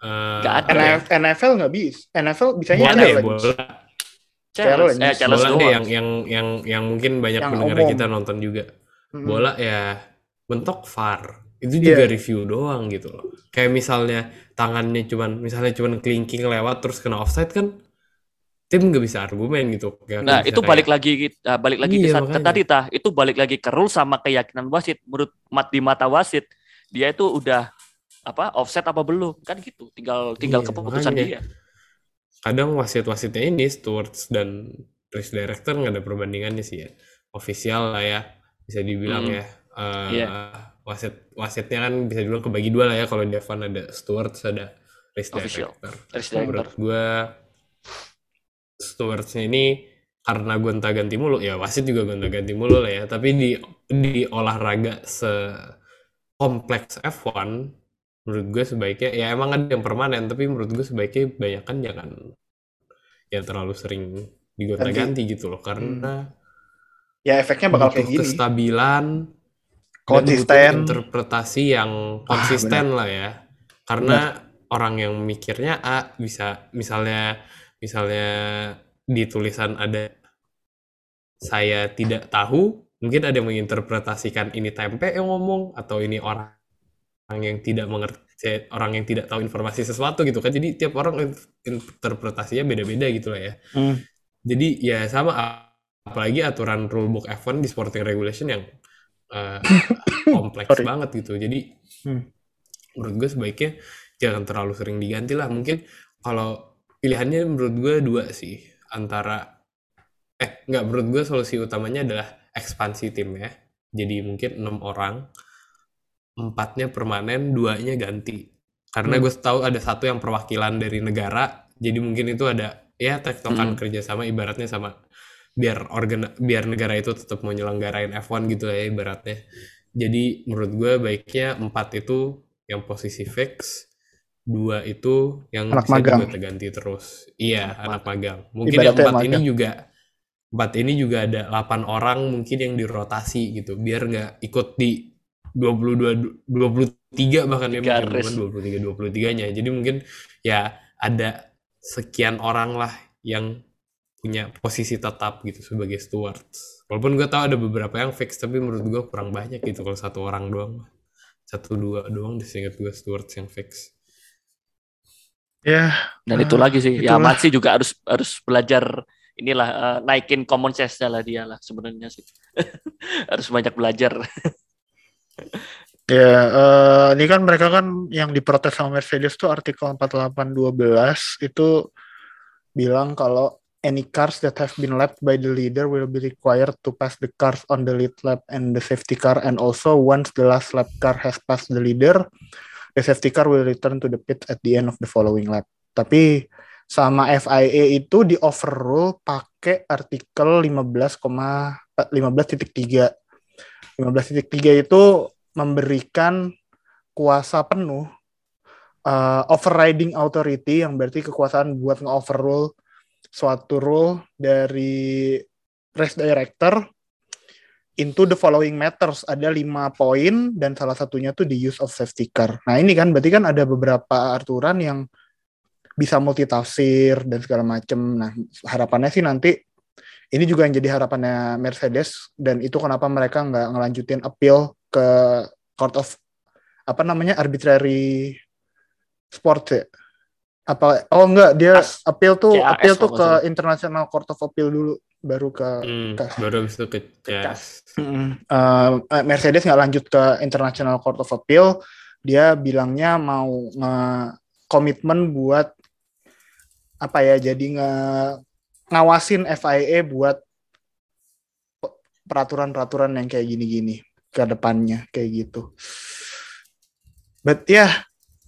eh, nggak ada ya? NFL nggak bisa. NFL bisanya Bola ada deh, lagi. bola. challenge eh challenge Bola deh yang yang yang yang mungkin banyak Yang pendengar umum. kita nonton juga. Bola ya mentok VAR. Itu juga Iya. review doang gitu loh. Kayak misalnya tangannya cuman misalnya cuman kelingking lewat terus kena offside kan tim nggak bisa argumen gitu. Kayak Nah, itu kayak- balik lagi uh, balik lagi ke, Iya, ke tadi tah, itu balik lagi ke rule sama keyakinan wasit. Menurut mat di mata wasit, dia itu udah apa offset apa belum kan gitu. Tinggal tinggal Iya, keputusan makanya. dia. kadang wasit-wasitnya ini stewards dan race director nggak ada perbandingannya sih ya official lah ya bisa dibilang Hmm. ya Eh, Iya. wasit wasitnya kan bisa dibilang kebagi dua lah ya kalau di F1 ada stewards ada race Official. director Race director. menurut gue stewardsnya ini karena gonta ganti mulu ya wasit juga gonta ganti mulu lah ya. Tapi di di olahraga se kompleks F1 menurut gue sebaiknya ya emang ada yang permanen tapi menurut gue sebaiknya banyak kan jangan ya terlalu sering digonta-ganti gitu loh. Karena Ya efeknya bakal kayak gini. kestabilan Konsisten. interpretasi yang Ah, konsisten lah ya. Karena orang yang mikirnya A bisa misalnya misalnya di tulisan ada saya tidak tahu mungkin ada yang menginterpretasikan ini tempe yang ngomong atau ini orang orang yang tidak mengerti orang yang tidak tahu informasi sesuatu gitu kan jadi tiap orang in- interpretasinya beda-beda gitu lah ya Hmm. jadi ya sama apalagi aturan rulebook F1 di sporting regulation yang eh, kompleks Sorry. banget gitu jadi Hmm. menurut gue sebaiknya jangan terlalu sering diganti lah mungkin kalau pilihannya menurut gue dua sih antara eh nggak menurut gue solusi utamanya adalah ekspansi tim ya jadi mungkin enam orang empatnya permanen duanya ganti karena Hmm. gue tahu ada satu yang perwakilan dari negara jadi mungkin itu ada ya tektokan Hmm. kerjasama ibaratnya sama biar organ biar negara itu tetap mau nyelenggarain F1 gitu ya ibaratnya jadi menurut gue baiknya empat itu yang posisi fix dua itu yang Anak bisa magang. digonta ganti terus. Iya anak magang. mungkin Ibaratnya yang empat ini juga empat ini juga ada 8 orang mungkin yang dirotasi gitu biar nggak ikut di 22 23 bahkan ya mungkin race. bukan 23 23 nya jadi mungkin ya ada sekian orang lah yang punya posisi tetap gitu sebagai stewards. Walaupun gue tahu ada beberapa yang fix tapi menurut gue kurang banyak gitu kalau satu orang doang. Satu dua doang disingkat gue stewards yang fix Ya, Dan itu lagi sih, ya itulah. Matsi juga harus harus belajar inilah eh, naikin common sense-nya lah dia lah sebenarnya sih. harus banyak belajar. ya eh, ini kan mereka kan yang diprotes sama Mercedes tuh artikel 4812 itu bilang kalau any cars that have been lapped by the leader will be required to pass the cars on the lead lap and the safety car and also once the last lap car has passed the leader the safety car will return to the pit at the end of the following lap. Tapi sama FIA itu di overrule pakai artikel 15, 15.3. 15.3 itu memberikan kuasa penuh uh, overriding authority yang berarti kekuasaan buat nge-overrule suatu rule dari race director into the following matters ada lima poin dan salah satunya tuh the use of safety car. Nah ini kan berarti kan ada beberapa aturan yang bisa multitafsir dan segala macem. Nah harapannya sih nanti ini juga yang jadi harapannya Mercedes dan itu kenapa mereka nggak ngelanjutin appeal ke court of apa namanya arbitrary sport ya apa oh enggak dia appeal tuh CAS appeal tuh ke. International Court of Appeal dulu baru ke Hmm, Kas. baru itu ke CAS. Mm, eh, Mercedes nggak lanjut ke International Court of Appeal dia bilangnya mau nge komitmen buat apa ya jadi nge ngawasin FIA buat pe- peraturan-peraturan yang kayak gini-gini ke depannya kayak gitu. But ya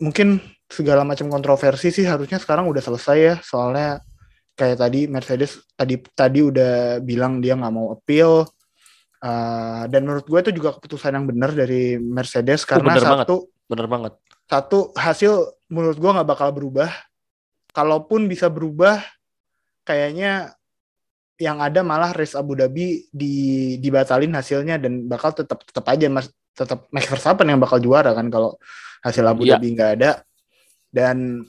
mungkin segala macam kontroversi sih harusnya sekarang udah selesai ya soalnya kayak tadi Mercedes tadi tadi udah bilang dia nggak mau appeal Uh, dan menurut gue itu juga keputusan yang benar dari Mercedes karena bener banget. satu Bener banget. satu hasil menurut gua nggak bakal berubah. Kalaupun bisa berubah, kayaknya yang ada malah race Abu Dhabi di dibatalin hasilnya dan bakal tetap tetap aja mas tetap Max Verstappen yang bakal juara kan kalau hasil Abu Iya. Dhabi nggak ada dan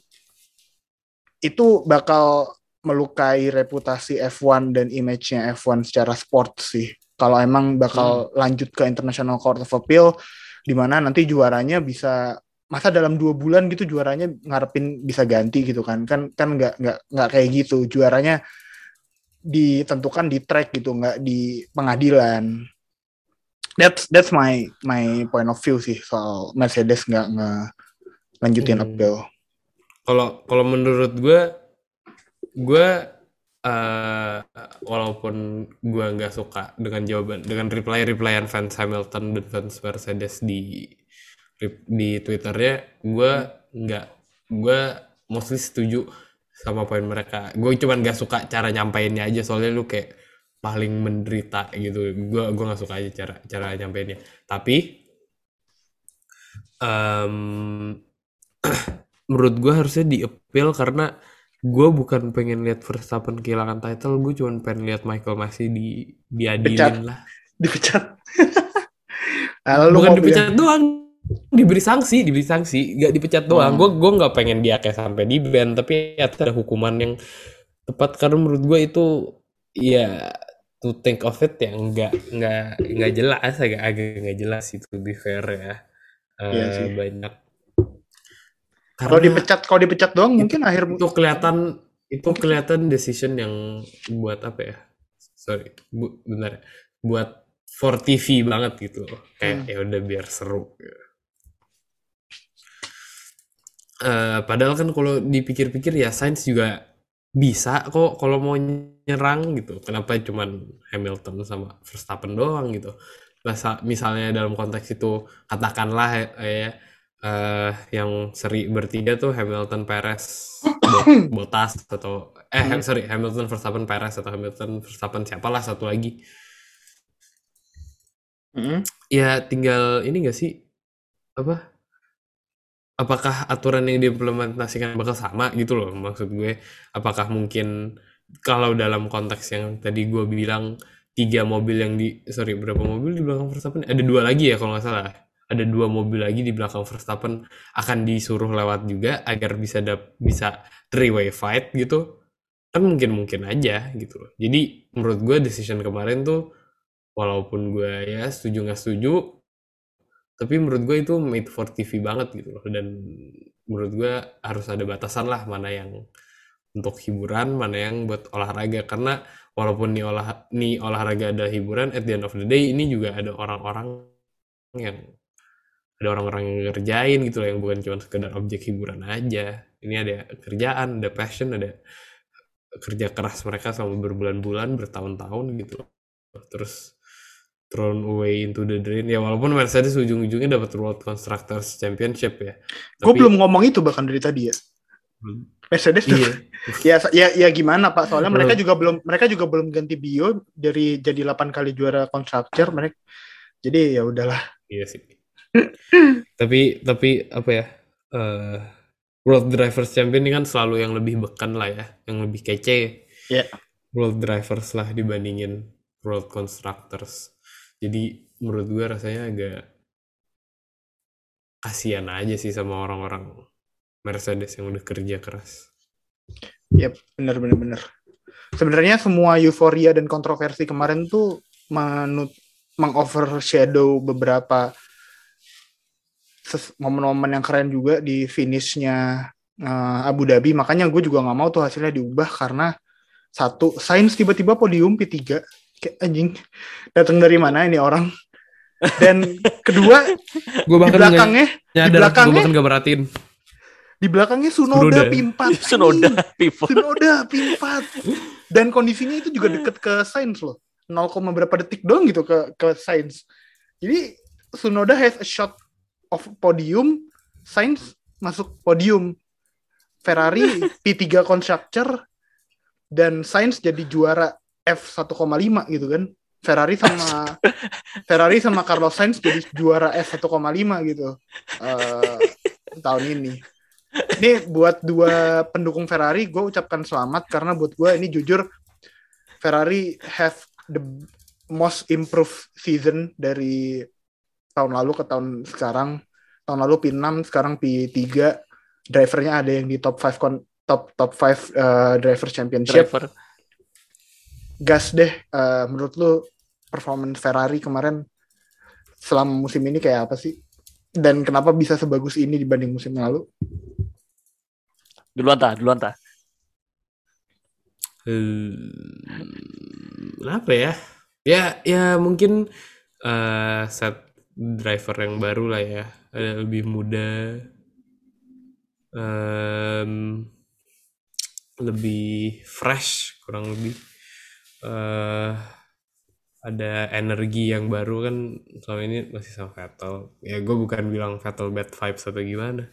itu bakal melukai reputasi F1 dan image-nya F1 secara sport sih. Kalau emang bakal lanjut ke International Court of Appeal, di mana nanti juaranya bisa masa dalam dua bulan gitu juaranya ngarepin bisa ganti gitu kan. Kan kan nggak nggak nggak kayak gitu. Juaranya ditentukan di track gitu nggak di pengadilan. That's that's my my point of view sih soal Mercedes nggak nge lanjutin Hmm. appeal. Kalau kalau menurut gue, gue eh, walaupun gue nggak suka dengan jawaban dengan reply replyan fans Hamilton dan fans Mercedes di di twitternya, gue nggak gue mostly setuju sama poin mereka. Gue cuman nggak suka cara nyampainnya aja soalnya lu kayak paling menderita gitu. Gue gue nggak suka aja cara cara nyampainnya. Tapi em, menurut gue harusnya di appeal karena gue bukan pengen lihat Verstappen kehilangan title gue cuma pengen lihat Michael masih di diadilin Pecat. lah. Dipecat. Ah, lu bukan dipecat doang diberi sanksi diberi sanksi. Nggak dipecat doang. Hmm. gue gue nggak pengen dia kayak sampai di ban tapi ya ada hukuman yang tepat. Karena menurut gue itu ya to think of it yang nggak nggak nggak jelas agak agak nggak jelas itu be fair ya. Eh, Iya sih. banyak kalau Karena- dipecat kalau dipecat doang mungkin akhir itu kelihatan itu kelihatan decision yang buat apa ya? Sorry bu, benar buat for TV banget gitu. Kayak Hmm. ya udah biar seru. Eh, padahal kan kalau dipikir-pikir ya Sainz juga bisa kok kalau mau nyerang gitu. Kenapa cuman Hamilton sama Verstappen doang gitu? Misalnya dalam konteks itu katakanlah ya, ya eh, yang seri bertiga tuh Hamilton Perez Bo- Bottas atau eh Ham- sorry Hamilton Verstappen Perez atau Hamilton Verstappen siapalah satu lagi. Mm. ya tinggal ini gak sih? Apa? Apakah aturan yang diimplementasikan bakal sama gitu loh maksud gue? Apakah mungkin kalau dalam konteks yang tadi gue bilang tiga mobil yang di sorry berapa mobil di belakang Verstappen? Ada dua lagi ya kalau nggak salah ada dua mobil lagi di belakang Verstappen akan disuruh lewat juga agar bisa dap bisa three way fight gitu. Kan mungkin mungkin aja gitu loh. Jadi menurut gue decision kemarin tuh walaupun gue ya setuju nggak setuju tapi menurut gue itu made for TV banget gitu loh. Dan menurut gue harus ada batasan lah mana yang untuk hiburan mana yang buat olahraga. Karena walaupun nih olah nih olahraga ada hiburan at the end of the day ini juga ada orang-orang yang ada orang-orang yang ngerjain gitu loh yang bukan cuma sekedar objek hiburan aja. Ini ada kerjaan ada passion ada kerja keras mereka selama berbulan-bulan bertahun-tahun gitu loh. Terus thrown away into the drain. Ya walaupun Mercedes ujung-ujungnya dapat World Constructors Championship ya. Gue belum ngomong itu bahkan dari tadi ya. Mercedes tuh- iya. Ya ya ya gimana pak? Soalnya mereka juga belum mereka juga belum ganti bio dari jadi 8 kali juara constructor mereka jadi ya udahlah. Iya sih tapi tapi apa ya eh World Drivers Champion ini kan selalu yang lebih beken lah ya yang lebih kece. Iya. World Drivers lah dibandingin World Constructors. Jadi menurut gue rasanya agak kasihan aja sih sama orang-orang Mercedes yang udah kerja keras. Ya bener bener bener. Sebenarnya semua euforia dan kontroversi kemarin tuh menut mengovershadow beberapa momen-momen yang keren juga di finishnya eh, Abu Dhabi makanya gue juga nggak mau tuh hasilnya diubah karena satu Sainz tiba-tiba podium P3 kayak anjing datang dari mana ini orang dan kedua Gue di belakangnya nggak nyadar, di gue belakangnya bahkan gak merhatiin. di belakangnya Sunoda, Tsunoda. P4 Sunoda anjing. people. Sunoda P4 dan kondisinya itu juga deket ke Sainz loh 0, berapa detik doang gitu ke ke Sainz jadi Sunoda has a shot of podium Sainz masuk podium. Ferrari P3 constructor dan Sainz jadi juara F1,5 gitu kan. Ferrari sama Ferrari sama Carlos Sainz jadi juara F1,5 gitu eh, tahun ini. Ini buat dua pendukung Ferrari gue ucapkan selamat karena buat gue ini jujur Ferrari have the most improved season dari tahun lalu ke tahun sekarang tahun lalu P6 sekarang P3 drivernya ada yang di top 5 kon- top top 5 uh, driver championship Driver. gas deh eh, menurut lu performance Ferrari kemarin selama musim ini kayak apa sih dan kenapa bisa sebagus ini dibanding musim lalu Duluan ta, duluan ta. Hmm, apa ya? Ya, ya mungkin eh, set driver yang baru lah ya, ada lebih muda, em, lebih fresh kurang lebih. eh ada energi yang baru kan selama ini masih sama Vettel. Ya gue bukan bilang Vettel bad vibes atau gimana.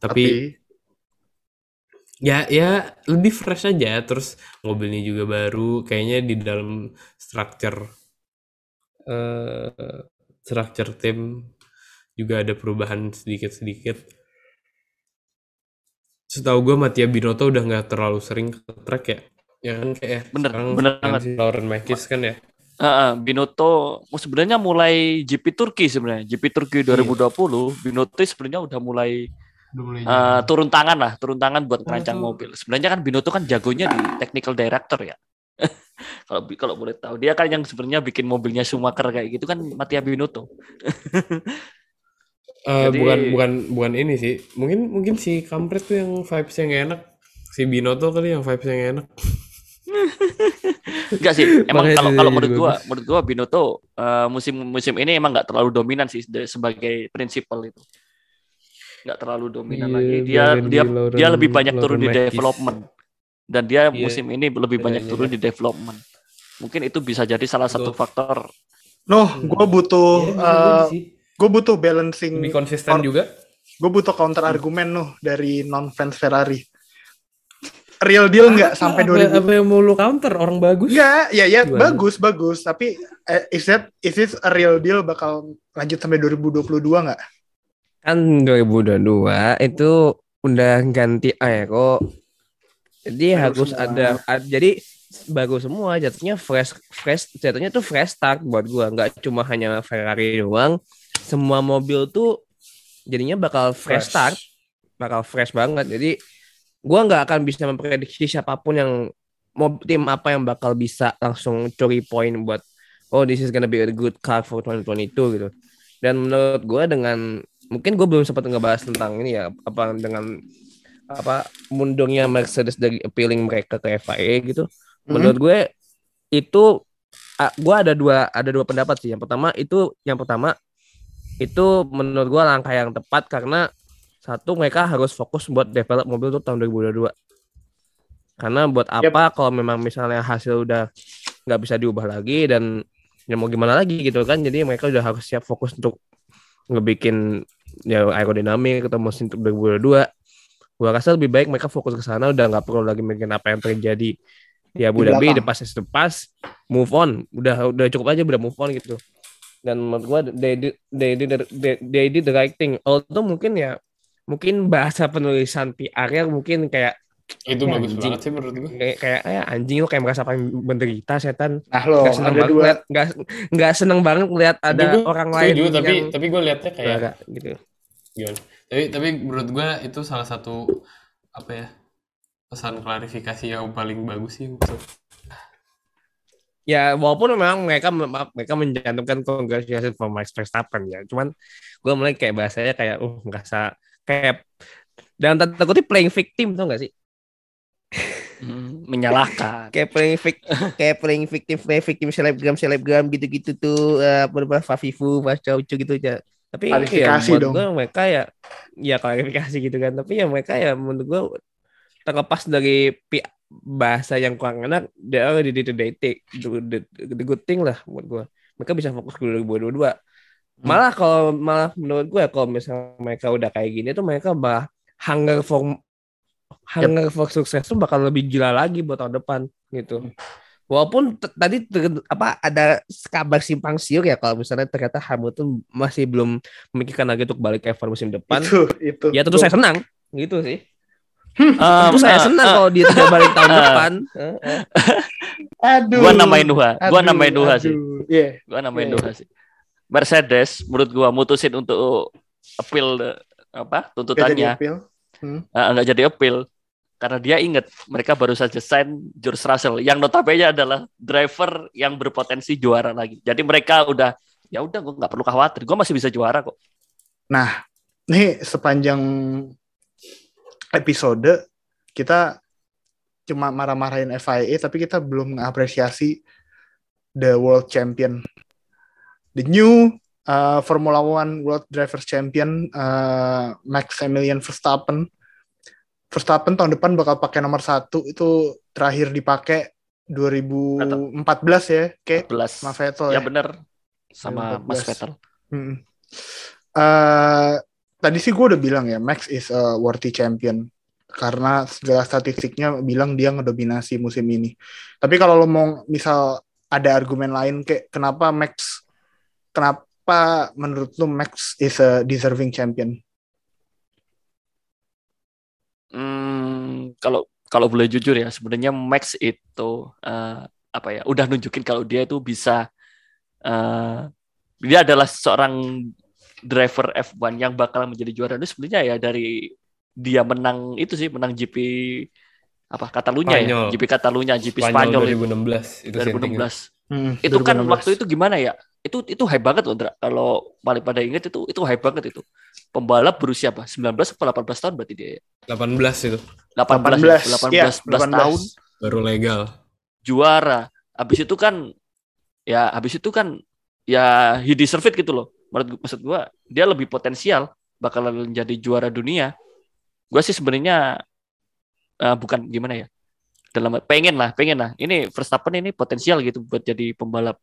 Tapi ya ya lebih fresh aja terus mobilnya juga baru kayaknya di dalam structure eh structure tim juga ada perubahan sedikit-sedikit setahu gue Mattia Binotto udah nggak terlalu sering ke track ya ya kan kayak Bener, sekarang bener kan banget. si Lauren Makis kan ya Heeh, Binotto oh, sebenarnya mulai GP Turki sebenarnya. GP Turki 2020, Binotto sebenarnya udah mulai udah mulai eh, turun tangan lah, turun tangan buat merancang mobil. Sebenarnya kan Binotto kan jagonya di technical director ya. Kalau kalau boleh tahu dia kan yang sebenarnya bikin mobilnya Schumacher kayak gitu kan Mattia Binotto. Eh, Jadi- bukan bukan bukan ini sih mungkin mungkin si kampret tuh yang vibes yang enak si Binotto kali yang vibes yang enak Enggak sih, emang kalau kalau menurut gua, menurut gua Binotto eh, musim musim ini emang nggak terlalu dominan sih sebagai prinsipal itu. Nggak terlalu dominan Iya, lagi. Dia dia dia lebih banyak turun di development. Dan dia Iya. musim ini lebih Iya, banyak iya, turun iya. di development. Mungkin itu bisa jadi salah satu Betul. faktor. Noh, gue butuh Iya, jadi uh, gue butuh balancing lebih konsisten or- juga gue butuh counter argumen noh dari non fans Ferrari real deal nggak sampai apa, 2000 apa yang mau lu counter orang bagus Enggak, ya ya Gimana? bagus bagus tapi eh, is that is it a real deal bakal lanjut sampai 2022 nggak? kan 2022 itu udah ganti aero jadi Baru harus semua. ada ad- jadi bagus semua jatuhnya fresh fresh jatuhnya tuh fresh start buat gua. Nggak cuma hanya Ferrari doang. Semua mobil tuh jadinya bakal fresh, start bakal fresh banget. Jadi gua nggak akan bisa memprediksi siapa pun yang mau tim apa yang bakal bisa langsung curi poin buat oh this is gonna be a good car for 2022 gitu. Dan menurut gua dengan mungkin gue belum sempat ngebahas tentang ini ya apa dengan apa mundurnya Mercedes dari appealing mereka ke FIA gitu. Hmm. menurut gue itu gue ada dua ada dua pendapat sih. Yang pertama itu yang pertama itu menurut gue langkah yang tepat karena satu mereka harus fokus buat develop mobil tuh tahun 2022 karena buat apa kalau memang misalnya hasil udah nggak bisa diubah lagi dan ya mau gimana lagi gitu kan. Jadi mereka udah harus siap fokus untuk ngebikin ya aerodinamik atau mesin untuk 2022 gua rasa lebih baik mereka fokus ke sana udah nggak perlu lagi mikirin apa yang terjadi. Di Abu Di Dhabi the past is the past move on. Udah udah cukup aja udah move on gitu. Dan menurut gua they did, they did, the- they, they did the right thing. Although mungkin ya mungkin bahasa penulisan PR nya mungkin kayak itu Ya, bagus anjing. banget sih menurut gue kayak kayak ya, anjing lu kayak merasa paling menderita setan. Nah lo nggak seneng ada banget dua. liat, nggak nggak seneng banget lihat Tapi ada gua orang lain tapi yang tapi gue liatnya kayak juara gitu. Gimana tapi tapi menurut gue itu salah satu apa ya pesan klarifikasi yang paling bagus sih maksud. Ya walaupun memang mereka mereka mencantumkan congratulations for Max Verstappen ya. Cuman gue mulai kayak bahasanya kayak uh merasa kayak dalam tanda kutip playing victim tau gak sih? Hmm, menyalahkan. kayak playing vic, kayak playing victim playing victim selebgram selebgram gitu-gitu tuh uh, beberapa Fafifu, Mas Caucu gitu ya. Tapi Klarifikasi ya, buat dong. gue mereka ya ya klarifikasi gitu kan. Tapi ya mereka ya menurut gue terlepas dari bahasa yang kurang enak, they already did the, the, the, the good thing lah buat gue. Mereka bisa fokus ke 2022. Malah kalau malah menurut gue kalau misalnya mereka udah kayak gini tuh mereka bah hunger for hunger for sukses tuh bakal lebih gila lagi buat tahun depan gitu. Walaupun tadi apa ada kabar simpang siur ya kalau misalnya ternyata Hamilton masih belum memikirkan lagi untuk balik ke F1 musim depan. Itu itu. Ya tentu saya senang gitu sih. Um, Tentu saya eh, senang eh, kalau dia tidak balik tahun eh. depan. Eh, eh. Aduh. Gua namain Nuha, gua Aduh, namain Nuha sih. Iya. Gua namain Iya, Nuha sih. Mercedes menurut gua mutusin untuk appeal apa Gak jadi tuntutannya appeal. Ah, nggak jadi appeal karena dia inget mereka baru saja sign George Russell yang notabene adalah driver yang berpotensi juara lagi. Jadi mereka udah ya udah gue nggak perlu khawatir, gue masih bisa juara kok. Nah, nih sepanjang episode kita cuma marah-marahin FIA tapi kita belum mengapresiasi the world champion. The new uh, Formula One World Drivers Champion uh, Max Emilian Verstappen. Verstappen tahun depan bakal pakai nomor satu itu terakhir dipakai 2014 ya, kayak 11. sama Vettel Ya ya. bener sama 14. Mas Vettel. Hmm. Eh, tadi sih gue udah bilang ya, Max is a worthy champion karena segala statistiknya bilang dia ngedominasi musim ini. Tapi kalau lo mau misal ada argumen lain kayak kenapa Max, kenapa menurut lo Max is a deserving champion? Hmm, kalau kalau boleh jujur ya sebenarnya Max itu eh, apa ya udah nunjukin kalau dia itu bisa eh, dia adalah seorang driver F1 yang bakal menjadi juara. Itu sebenarnya ya dari dia menang itu sih menang GP apa Catalunya ya. GP Catalunya GP Spanyol Spanyol, itu 2016 itu sih yang 2016 Hmm, itu kan 2016. waktu itu gimana ya? Itu itu hype banget loh kalau paling pada inget itu itu hype banget itu pembalap berusia apa 19 atau 18 tahun berarti dia ya? 18 itu 18 18, 18, ya, 18 tahun baru legal. juara. Habis itu kan ya habis itu kan ya he deserve it gitu loh. Menurut maksud gua dia lebih potensial bakalan menjadi juara dunia. Gua sih sebenarnya eh, bukan gimana ya? Dalam pengen lah, pengen lah. Ini Verstappen ini potensial gitu buat jadi pembalap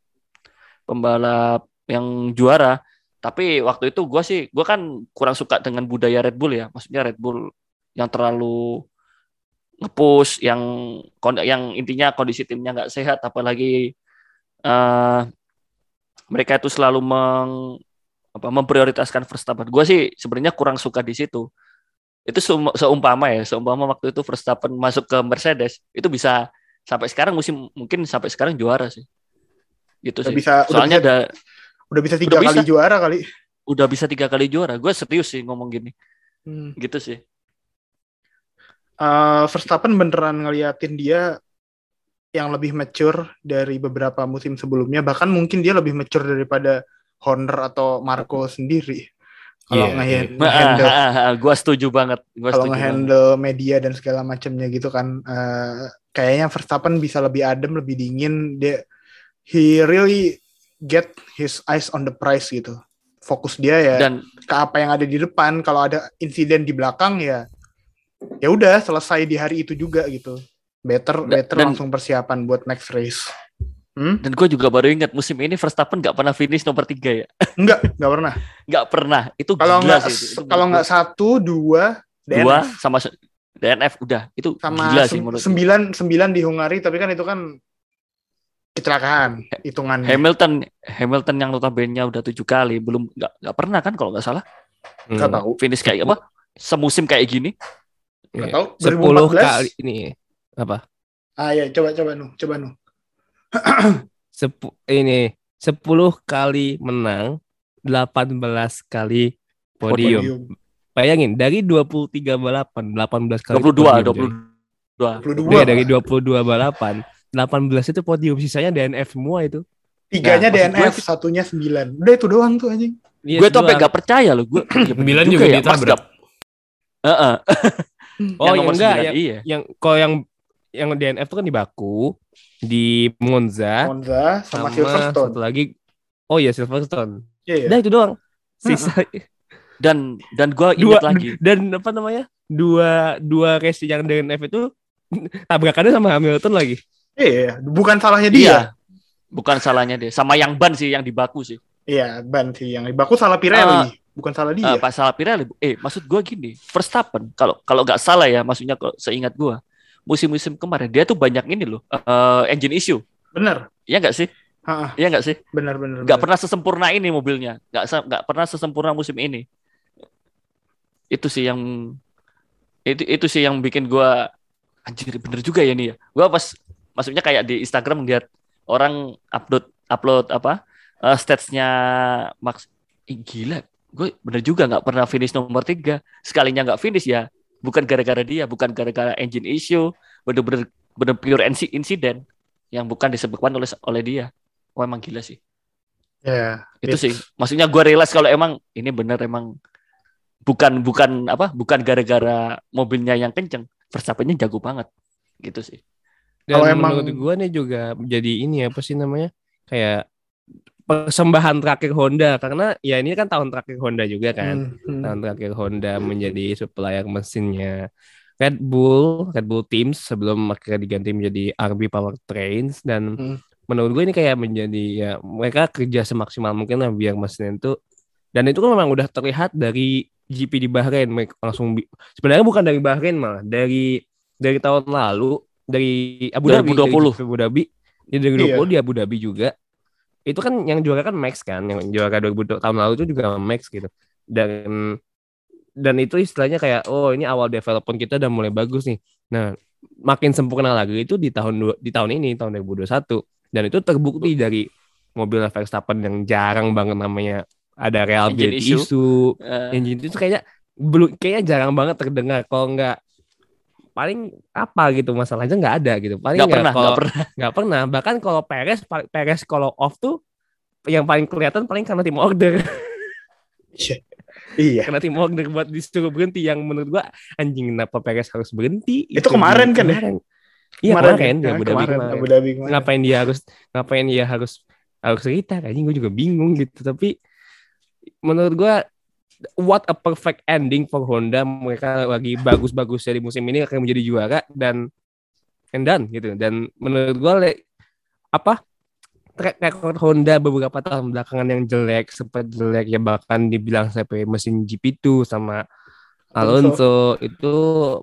pembalap yang juara. Tapi waktu itu gua sih gua kan kurang suka dengan budaya Red Bull ya. Maksudnya Red Bull yang terlalu ngepush yang yang intinya kondisi timnya nggak sehat apalagi eh mereka itu selalu meng, apa, memprioritaskan Verstappen. Gue sih sebenarnya kurang suka di situ. Itu seum- seumpama ya, seumpama waktu itu Verstappen masuk ke Mercedes, itu bisa sampai sekarang musim mungkin sampai sekarang juara sih. Gitu Udah sih. bisa- udah Soalnya bisa- ada Udah bisa tiga Udah kali bisa. juara kali. udah bisa tiga kali juara. Gue serius sih ngomong gini, Hmm. gitu sih. Eh, Verstappen beneran ngeliatin dia yang lebih mature dari beberapa musim sebelumnya bahkan mungkin dia lebih mature daripada Horner atau Marco sendiri kalau nge- iya. nge-handle gue setuju banget. Gua kalau setuju banget. nge-handle media dan segala macamnya gitu kan eh, kayaknya Verstappen bisa lebih adem lebih dingin dia he really get his eyes on the prize gitu. Fokus dia ya Dan ke apa yang ada di depan. Kalau ada insiden di belakang ya ya udah selesai di hari itu juga gitu. Better Da- better dan- langsung persiapan buat next race. Hmm? dan gue juga baru ingat musim ini Verstappen nggak pernah finish nomor tiga ya. enggak enggak pernah. Nggak pernah. Itu kalau nggak kalau nggak satu dua gua dua DNF. sama DNF udah. Itu sama gila sih menurut sembilan sembilan di Hungari tapi kan itu kan kecelakaan hitungannya Hamilton Hamilton yang notabene udah tujuh kali belum nggak nggak pernah kan kalau nggak salah nggak Hmm. tahu finish kayak apa semusim kayak gini nggak Iya. tahu 10 2014 kali ini apa? ah ya coba coba nu coba nu Sepu, ini 10 kali menang, 18 kali podium. Podium. Bayangin dari 23 balapan, 18 kali 22 podium, 22 Jay. Dua. 22. Iya dari 22 balapan 18 itu podium sisanya DNF semua itu Tiganya Nah, DNF, satunya 9. Udah itu doang tuh anjing. Iya, gue tuh sampai gak percaya loh. Gue Sembilan juga ditabrak. Heeh. Oh Yang yang enggak sembilan, yang, iya. yang kalau yang yang DNF itu kan di Baku, di Monza, Monza sama, sama Silverstone. satu lagi. Oh iya Silverstone. Iya, iya. Udah itu doang. Sisa Dan dan gue dua ingat lagi. dan apa namanya? Dua dua race yang DNF itu tabrakannya sama Hamilton lagi. Iya, bukan salahnya dia. Iya. Bukan salahnya dia. Sama yang ban sih yang di Baku sih. Iya, ban sih yang baku salah Pirelli, bukan salah Eh, dia. Pak salah Pirelli. Eh, maksud gue gini, Verstappen kalau kalau nggak salah ya, maksudnya kalau seingat gue, musim-musim kemarin dia tuh banyak ini loh, eh, engine issue. bener. Iya nggak sih? Iya nggak sih? bener bener. Nggak pernah sesempurna ini mobilnya, nggak nggak pernah sesempurna musim ini. Itu sih yang itu itu sih yang bikin gue anjir bener juga ya nih ya. Gue pas maksudnya kayak di Instagram lihat orang upload upload apa eh, statsnya Max. Ih, gila. Gue bener juga nggak pernah finish nomor tiga. Sekalinya nggak finish ya. Bukan gara-gara dia bukan gara-gara engine issue. Bener-bener bener pure inci- insiden yang bukan disebabkan oleh oleh dia. Oh emang gila sih. Ya, itu it's- sih. Maksudnya gue realize kalau emang ini bener emang bukan bukan apa bukan gara-gara mobilnya yang kenceng. Verstappen-nya jago banget. Gitu sih Dan Kalau emang- menurut gua nih juga jadi ini apa sih namanya? Kayak persembahan terakhir Honda karena ya ini kan tahun terakhir Honda juga kan. Hmm, hmm. Tahun terakhir Honda menjadi supplier mesinnya Red Bull, Red Bull Teams sebelum akhirnya diganti menjadi RB Powertrains dan Hmm. menurut gue ini kayak menjadi ya mereka kerja semaksimal mungkin lah biar mesin itu dan itu kan memang udah terlihat dari GP di Bahrain mereka langsung sebenarnya bukan dari Bahrain malah dari dari tahun lalu dari Abu Dhabi 2020. dari Abu Dhabi. Ya dari Iya. 2020 di Abu Dhabi juga. Itu kan yang juara kan Max kan yang juara 2000 tahun lalu itu juga Max gitu. Dan dan itu istilahnya kayak oh ini awal development kita udah mulai bagus nih. Nah makin sempurna lagi itu di tahun dua- di tahun ini tahun 2021 dan itu terbukti dari mobil Verstappen yang jarang banget namanya ada reliability Engine issue. issue, Eh, engine itu kayaknya belum kayaknya jarang banget terdengar. Kalau nggak paling apa gitu masalahnya nggak ada gitu. Paling nggak pernah kalau nggak pernah. nggak pernah. Bahkan kalau Perez Perez kalau off tuh yang paling kelihatan paling karena tim order. Iya. karena tim order buat disuruh berhenti yang menurut gua anjing kenapa Perez harus berhenti? Itu kemarin kan ya? kemarin. Iya kemarin, ya Abu Dhabi kemarin, kemarin. Abu Dhabi kemarin. ngapain dia harus ngapain dia harus harus cerita kayaknya gue juga bingung gitu. Tapi menurut gua what a perfect ending for Honda. Mereka lagi bagus-bagus dari musim ini akan menjadi juara dan and done gitu. Dan menurut gua le- apa track record Honda beberapa tahun belakangan yang jelek sempat jelek ya bahkan dibilang sampai mesin GP2 sama Alonso itu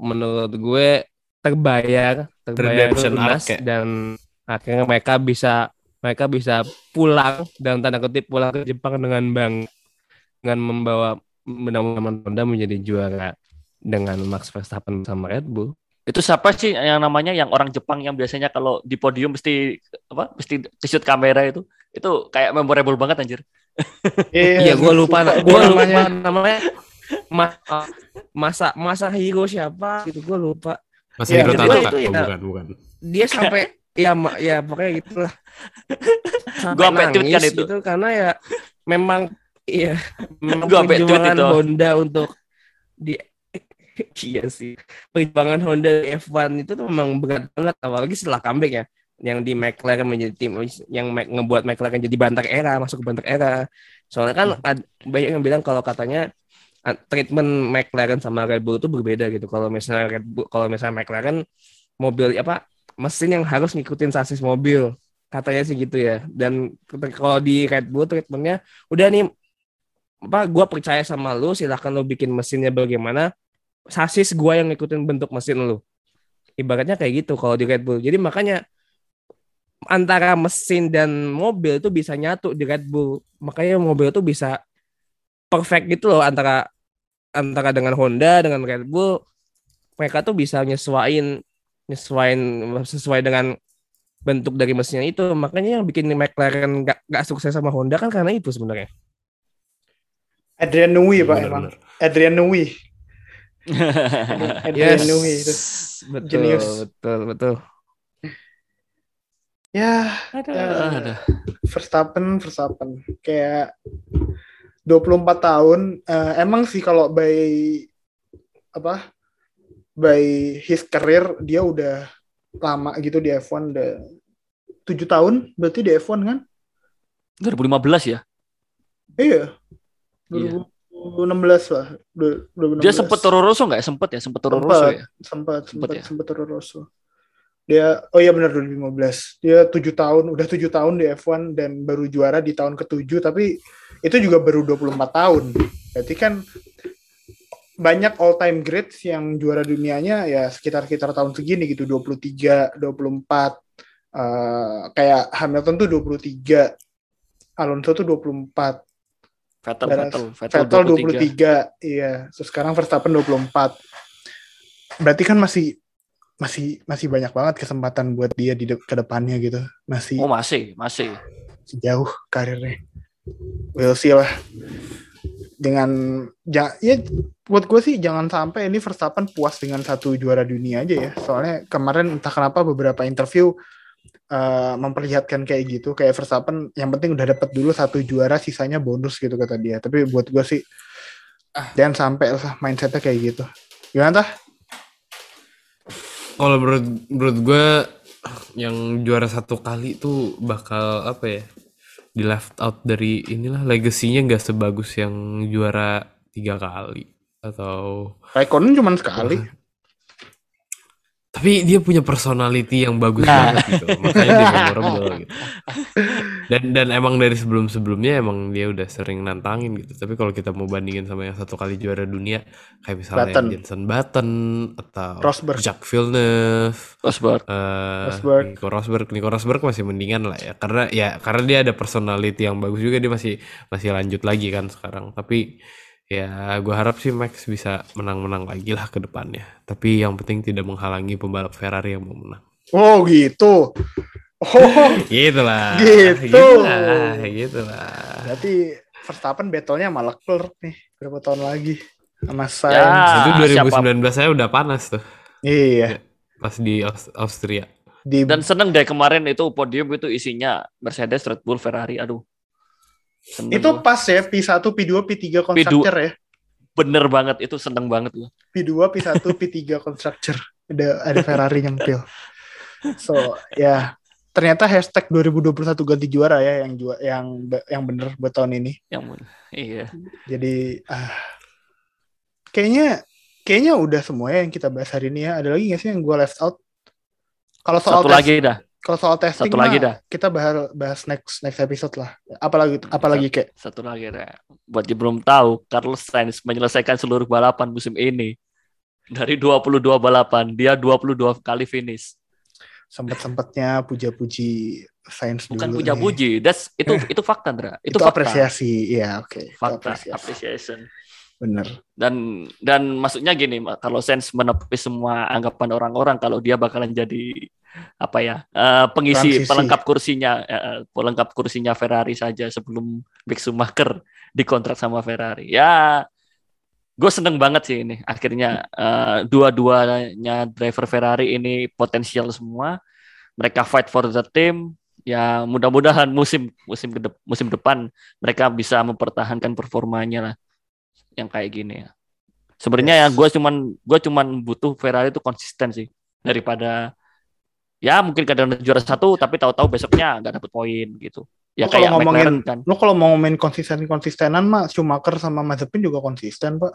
menurut gue terbayar terbayar lunas ya? dan akhirnya mereka bisa mereka bisa pulang dalam tanda kutip pulang ke Jepang dengan bang dengan membawa Honda menjadi juara dengan Max Verstappen sama Red Bull. itu siapa sih yang namanya yang orang Jepang yang biasanya kalau di podium mesti apa mesti shoot kamera itu itu kayak memorable banget anjir Iya, gue lupa, gue Gua lupa namanya. namanya. Ma masa masa hero siapa gitu gue lupa. Masih Iya, Hiro jadi Tanaka. itu ya- Oh, bukan, bukan. Dia sampai ya ma- ya pokoknya gitulah. Gua sampai tweet kan nangis itu. gitu karena ya memang iya. Gua sampai tweet itu. Honda untuk di iya sih. Perjuangan Honda di F1 itu tuh memang berat banget apalagi setelah comeback ya. Yang di McLaren menjadi tim yang ngebuat McLaren jadi bantar era masuk ke bantar era. Soalnya kan ad- banyak yang bilang kalau katanya treatment McLaren sama Red Bull itu berbeda gitu. Kalau misalnya Red Bull kalau misalnya McLaren mobil apa mesin yang harus ngikutin sasis mobil. Katanya sih gitu ya. Dan kalau di Red Bull treatmentnya udah nih apa gua percaya sama lu silahkan lu bikin mesinnya bagaimana. Sasis gua yang ngikutin bentuk mesin lu. Ibaratnya kayak gitu kalau di Red Bull. Jadi makanya antara mesin dan mobil itu bisa nyatu di Red Bull. Makanya mobil itu bisa perfect gitu loh antara antara dengan Honda dengan Red Bull. Mereka tuh bisa nyesuain nyesuain sesuai dengan bentuk dari mesinnya itu. Makanya yang bikin McLaren gak, gak sukses sama Honda kan karena itu sebenarnya Adrian Newey pak Bener, emang. Adrian Newey. Adrian Newey itu. betul, Jenius. betul, betul. Ya, Aduh, Ya. aduh. Verstappen, Verstappen. Kayak 24 tahun. eh, emang sih kalau by apa? By his career dia udah lama gitu di F1 udah 7 tahun berarti di F1 kan? 2015 ya. Iya. Iya. 2016 lah. Du- 2016. Dia sempet Toro Rosso nggak ya? Sempet ya, sempet Toro Rosso ya. sempat sempat ya? sempat Toro Rosso. Dia oh iya benar 2015. Dia tujuh tahun, udah tujuh tahun di F1 dan baru juara di tahun ke-7 tapi itu juga baru 24 tahun. Berarti kan banyak all time greats yang juara dunianya ya sekitar-sekitar tahun segini gitu 23, 24 eh, kayak Hamilton tuh 23, Alonso tuh 24, Vettel, Beres. Vettel, Vettel, Vettel 23. 23, iya. Terus sekarang Verstappen 24. Berarti kan masih masih masih banyak banget kesempatan buat dia di de- ke depannya gitu. Masih Oh masih, masih. jauh karirnya. We'll see lah. Dengan ja, ya buat gue sih jangan sampai ini Verstappen puas dengan satu juara dunia aja ya. Soalnya kemarin entah kenapa beberapa interview eh, memperlihatkan kayak gitu. Kayak Verstappen yang penting udah dapat dulu satu juara, sisanya bonus gitu kata dia. Tapi buat gue sih jangan sampai lah mindsetnya kayak gitu. Gimana tah? Kalau menurut menurut gue yang juara satu kali tuh bakal apa ya? Di left out dari inilah legasinya nggak sebagus yang juara tiga kali atau Raikkonen cuma sekali. Tapi dia punya personality yang bagus Nah. banget gitu makanya dia memorable gitu dan dan emang dari sebelum sebelumnya emang dia udah sering nantangin gitu tapi kalau kita mau bandingin sama yang satu kali juara dunia kayak misalnya Button. Jenson Button atau Rosberg. Jacques Villeneuve Rosberg. eh, Rosberg. Nico Rosberg Nico Rosberg masih mendingan lah ya karena ya karena dia ada personality yang bagus juga dia masih masih lanjut lagi kan sekarang tapi ya gue harap sih Max bisa menang-menang lagi lah ke depannya tapi yang penting tidak menghalangi pembalap Ferrari yang mau menang Oh gitu. Oh, gitu lah Gitu. lah gitu lah berarti Verstappen battle-nya sama Leclerc nih berapa tahun lagi sama Ya. Sainz. itu siapa- 2019 saya udah panas tuh Iya. pas di Aus- Austria Di Dan seneng deh kemarin itu podium itu isinya Mercedes, Red Bull, Ferrari. Aduh. Seneng itu gua. pas ya P1, P2, P3 constructor ya. bener banget itu seneng banget gua. P2, P1, P3 constructor. Ada ada Ferrari nyempil. So, ya ternyata hashtag 2021 ganti juara ya yang jua, yang yang bener buat tahun ini. Yang iya. Jadi ah kayaknya kayaknya udah semua ya yang kita bahas hari ini ya. Ada lagi nggak sih yang gue left out? Kalau soal Satu tes- lagi dah. Kalau soal testing satu lagi mah, dah. kita bahas bahas next next episode lah. Apalagi apalagi kayak Satu lagi dah. Buat yang belum tahu, Carlos Sainz menyelesaikan seluruh balapan musim ini. Dari 22 balapan, dia 22 kali finish. sempet-sempetnya puja-puji Sainz Bukan puja-puji, that's itu itu fakta, Ndra. Itu, Itu, fakta. apresiasi, ya oke. Itu Fakta, apresiasi. appreciation. Bener. Dan dan maksudnya gini, kalau Sainz menepis semua anggapan orang-orang kalau dia bakalan jadi apa ya eh, pengisi Transisi. pelengkap kursinya eh, pelengkap kursinya Ferrari saja sebelum Mick Schumacher dikontrak sama Ferrari. Ya, gue seneng banget sih ini. Akhirnya eh, dua-duanya driver Ferrari ini potensial semua. Mereka fight for the team. Ya mudah-mudahan musim musim ke musim depan mereka bisa mempertahankan performanya lah yang kayak gini ya. Sebenarnya ya gue cuman gue cuman butuh Ferrari itu konsisten sih daripada ya mungkin kadang juara satu tapi tahu-tahu besoknya nggak dapet poin gitu. Ya Lo kalau kayak ngomongin- McLaren kan. Lo kalau mau ngomongin konsisten-konsistenan mah Schumacher sama Mazepin juga konsisten, Pak.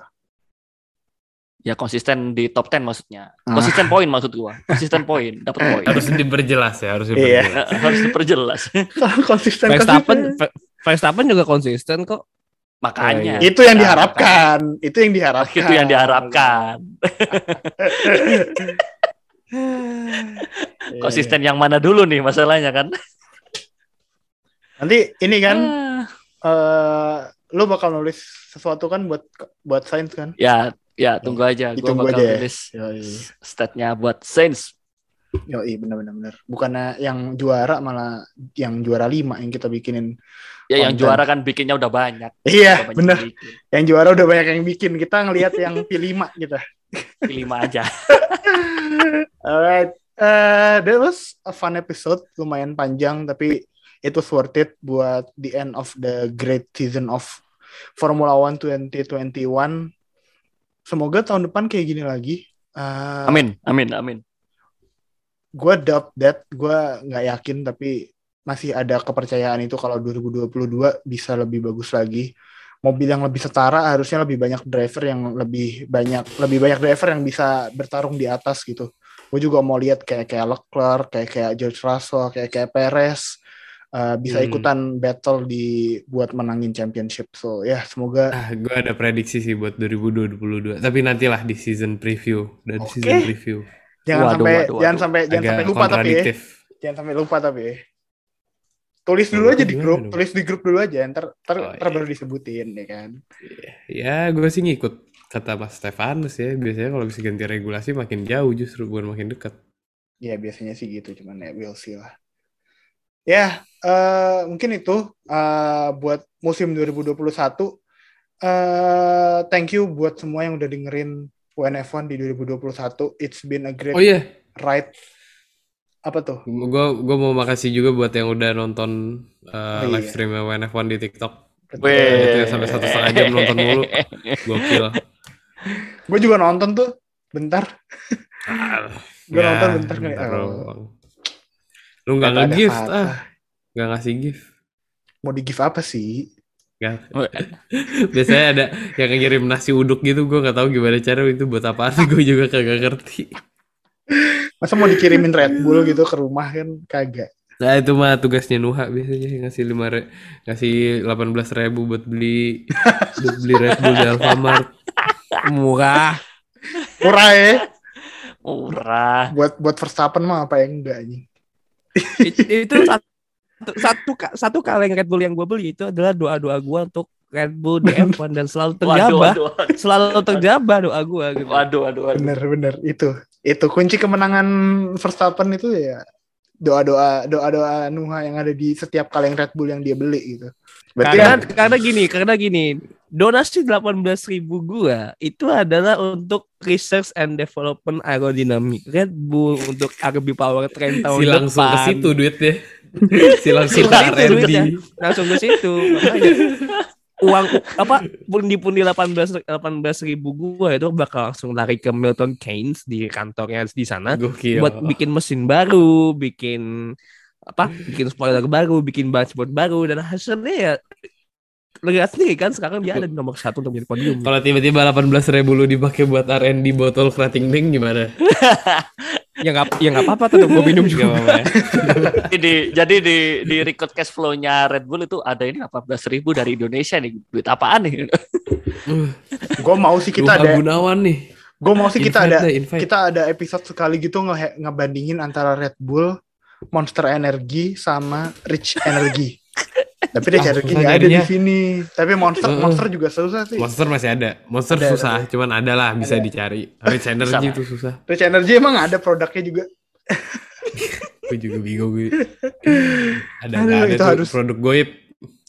Ya konsisten di top 10 maksudnya. Ah. Konsisten poin maksud gua. Konsisten poin, dapat poin. harus diperjelas ya harus Iya. diperjelas Harus diperjelas. konsisten Verstappen konsisten. Ver- Verstappen juga konsisten kok. Makanya. Itu yang Nah, diharapkan. Itu yang diharapkan. Itu yang diharapkan. Iya. Konsisten yang mana dulu nih masalahnya kan? Nanti ini kan Ah. eh lo bakal nulis sesuatu kan buat buat Sainz kan? Ya, ya tunggu aja. Gua Ditunggu bakal aja ya. tulis Yoi. stat-nya buat Saints. Yoi, bener-bener. bener. Bukannya yang juara malah yang juara lima yang kita bikinin. Ya yang juara kan bikinnya udah banyak. Iya, Udah banyak bener. yang juara udah banyak yang bikin. Kita ngelihat yang P5 kita. lima aja. Alright, uh, that was a fun episode, lumayan panjang tapi it was worth it buat the end of the great season of Formula One 2021. Semoga tahun depan kayak gini lagi. Uh, Amin, amin, amin. Gue doubt that, gue nggak yakin tapi masih ada kepercayaan itu kalau 2022 bisa lebih bagus lagi. Mobil yang lebih setara harusnya lebih banyak driver yang lebih banyak lebih banyak driver yang bisa bertarung di atas gitu. Gue juga mau lihat kayak kayak Leclerc, kayak kayak George Russell, kayak kayak Perez uh, bisa Hmm. ikutan battle di buat menangin championship. So ya semoga Ah, gue ada prediksi sih buat 2022. Tapi nantilah di season preview dan Oke. season preview. Jangan Waduh, sampai waduh, jangan waduh. sampai jangan sampai lupa tapi ya. Jangan sampai lupa tapi ya. Tulis dulu aja di grup, tulis di grup dulu aja, ntar, ntar, Oh, ntar iya. baru disebutin ya kan. Ya, gue sih ngikut kata Mas Stefanus ya. Biasanya kalau bisa ganti regulasi makin jauh justru bukan makin dekat. Ya biasanya sih gitu, cuman ya we'll see lah. Ya, eh, mungkin itu eh, buat musim 2021. eh thank you buat semua yang udah dengerin WNF1 di 2021. It's been a great Oh iya, ride. Apa tuh? gue gue mau makasih juga buat yang udah nonton uh, Oh, live iya. streamnya WNF1 di TikTok. Ya, sampai satu setengah jam nonton mulu. Gokil. Gue juga nonton tuh, bentar. Gue Ya, nonton bentar bentar Oh. Lu ada nge-gift ah, nggak ngasih gift. Mau di give apa sih? Biasanya ada yang ngirim nasi uduk gitu, gue nggak tahu gimana cara itu buat apaan. gue juga kagak ngerti. Masa mau dikirimin Red Bull gitu ke rumah kan kagak. Nah itu mah tugasnya Nuha biasanya ngasih lima re ngasih 18 ribu buat beli buat beli Red Bull di Alfamart. Murah. Murah ya. Murah. Buat buat Verstappen mah apa yang enggak nih. It- itu satu satu ka- satu kaleng Red Bull yang gue beli itu adalah doa doa gue untuk Red Bull di F1 dan selalu Waduh, terjabah waduh, waduh. selalu terjabah doa gue gitu. Waduh, waduh, waduh. Bener bener itu itu kunci kemenangan Verstappen itu ya doa doa doa doa Nuha yang ada di setiap kaleng Red Bull yang dia beli gitu. Berarti Karena kan karena gini karena gini donasi 18.000 ribu gua itu adalah untuk research and development aerodynamic Red Bull untuk RB Powertrain tahun Si langsung ke depan. situ duitnya. si langsung ke ke situ duitnya. langsung ke situ makanya uang apa pundi-pundi 18 18 ribu gua itu bakal langsung lari ke Milton Keynes di kantornya di sana Gokil. buat bikin mesin baru bikin apa bikin spoiler baru bikin dashboard baru dan hasilnya ya lihat sendiri kan sekarang dia ada di nomor satu untuk menjadi podium Kalau tiba-tiba 18 ribu lu dipakai buat R&D botol kerating ding gimana? ya nggak ya nggak apa-apa tetap gue minum juga apa-apa ya. Jadi, jadi di di record cash flow-nya Red Bull itu ada ini 18.000 ribu dari Indonesia nih. Duit apaan nih? gue mau sih kita ada Gunawan nih. gue mau sih kita Invite ada deh, invite. kita ada episode sekali gitu nge ngebandingin antara Red Bull, Monster Energy sama Rich Energy. Tapi susah nggak ada di sini. Tapi Monster. Monster juga susah sih. Monster masih ada. Monster Ada, susah, cuman ada lah bisa Ada. dicari. Rich Energy itu susah. Rich Energy emang ada produknya juga. Gue juga bingung gue. Ada Aduh, ada itu tuh harus- produk goib.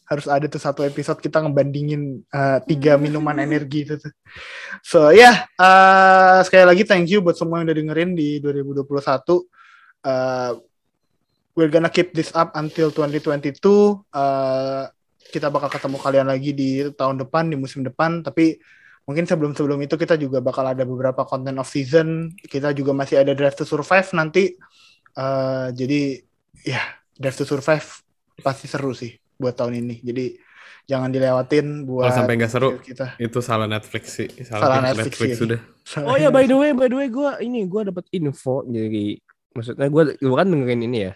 harus ada tuh satu episode kita ngebandingin uh, tiga minuman energi itu tuh. So ya yeah, uh, sekali lagi thank you buat semua yang udah dengerin di 2021. Uh, we're gonna keep this up until 2022. Uh, kita bakal ketemu kalian lagi di tahun depan di musim depan. Tapi mungkin sebelum sebelum itu kita juga bakal ada beberapa konten off season. Kita juga masih ada Drive to Survive nanti. Uh, jadi ya Drive to Survive pasti seru sih buat tahun ini. Jadi jangan dilewatin buat Kalau sampai nggak seru, kita. itu salah Netflix sih. Salah Salah, Netflix, Netflix, iya. sudah. oh ya by the way by the way gue ini gue dapat info dari maksudnya gue gue kan dengerin ini ya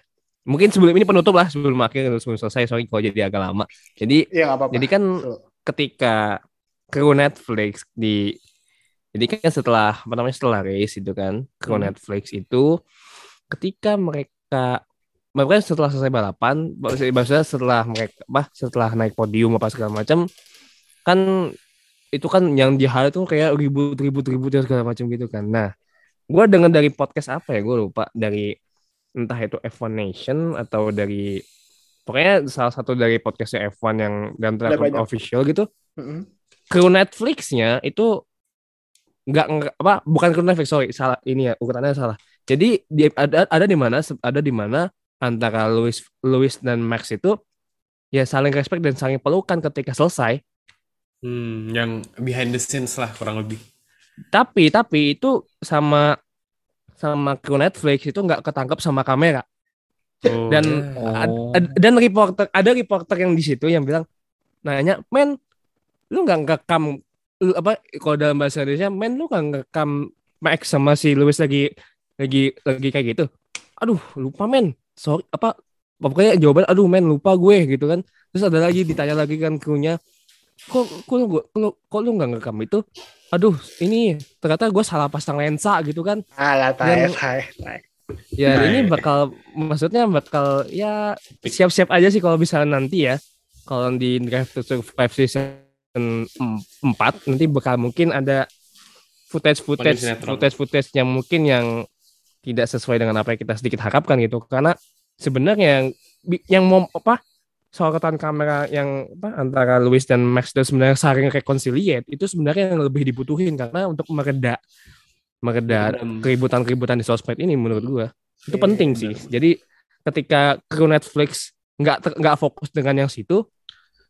mungkin sebelum ini penutup lah sebelum akhir sebelum selesai sorry kalau jadi agak lama jadi Iya nggak apa-apa. Jadi kan So, ketika kru Netflix di jadi kan setelah apa namanya setelah race itu kan kru Hmm. Netflix itu ketika mereka mereka setelah selesai balapan maksud- maksudnya setelah mereka bah setelah naik podium apa segala macam kan itu kan yang di hal itu kayak ribut ribut ribut dan segala macam gitu kan nah gue dengar dari podcast apa ya gue lupa dari entah itu F1 Nation atau dari pokoknya salah satu dari podcastnya F1 yang dan banyak. official gitu mm-mm. kru Netflixnya itu nggak apa bukan crew Netflix sorry salah ini ya ukurannya salah jadi di, ada ada di mana ada di mana antara Louis Louis dan Max itu ya saling respect dan saling pelukan ketika selesai Hmm, yang behind the scenes lah kurang lebih. tapi tapi itu sama sama kru Netflix itu nggak ketangkep sama kamera. Oh, dan Oh. ad- ad- dan reporter ada reporter yang di situ yang bilang nanya men lu nggak ngerekam lu apa kalau dalam bahasa Indonesia men lu nggak ngerekam Max sama si Louis lagi lagi lagi kayak gitu? Aduh lupa men. Sorry apa pokoknya jawaban aduh men lupa gue gitu kan. Terus ada lagi ditanya lagi kan krunya kok kok lu, kok lu, kok lu nggak ngerekam itu aduh ini ternyata gue salah pasang lensa gitu kan. Alah, tae, Dan- tae, tae. Ya Nah, ini bakal maksudnya bakal ya siap-siap aja sih kalau misalnya nanti ya. Kalau di Drive to Survive season 4 nanti bakal mungkin ada footage footage footage footage yang mungkin yang tidak sesuai dengan apa yang kita sedikit harapkan gitu. Karena sebenarnya yang yang mau apa sorotan kamera yang apa antara Louis dan Max itu sebenarnya saling reconciliate itu sebenarnya yang lebih dibutuhin karena untuk mereda mereda Meredam. keributan-keributan di sosmed ini menurut gua itu Iya, penting sih. Jadi ketika kru Netflix nggak nggak fokus dengan yang situ,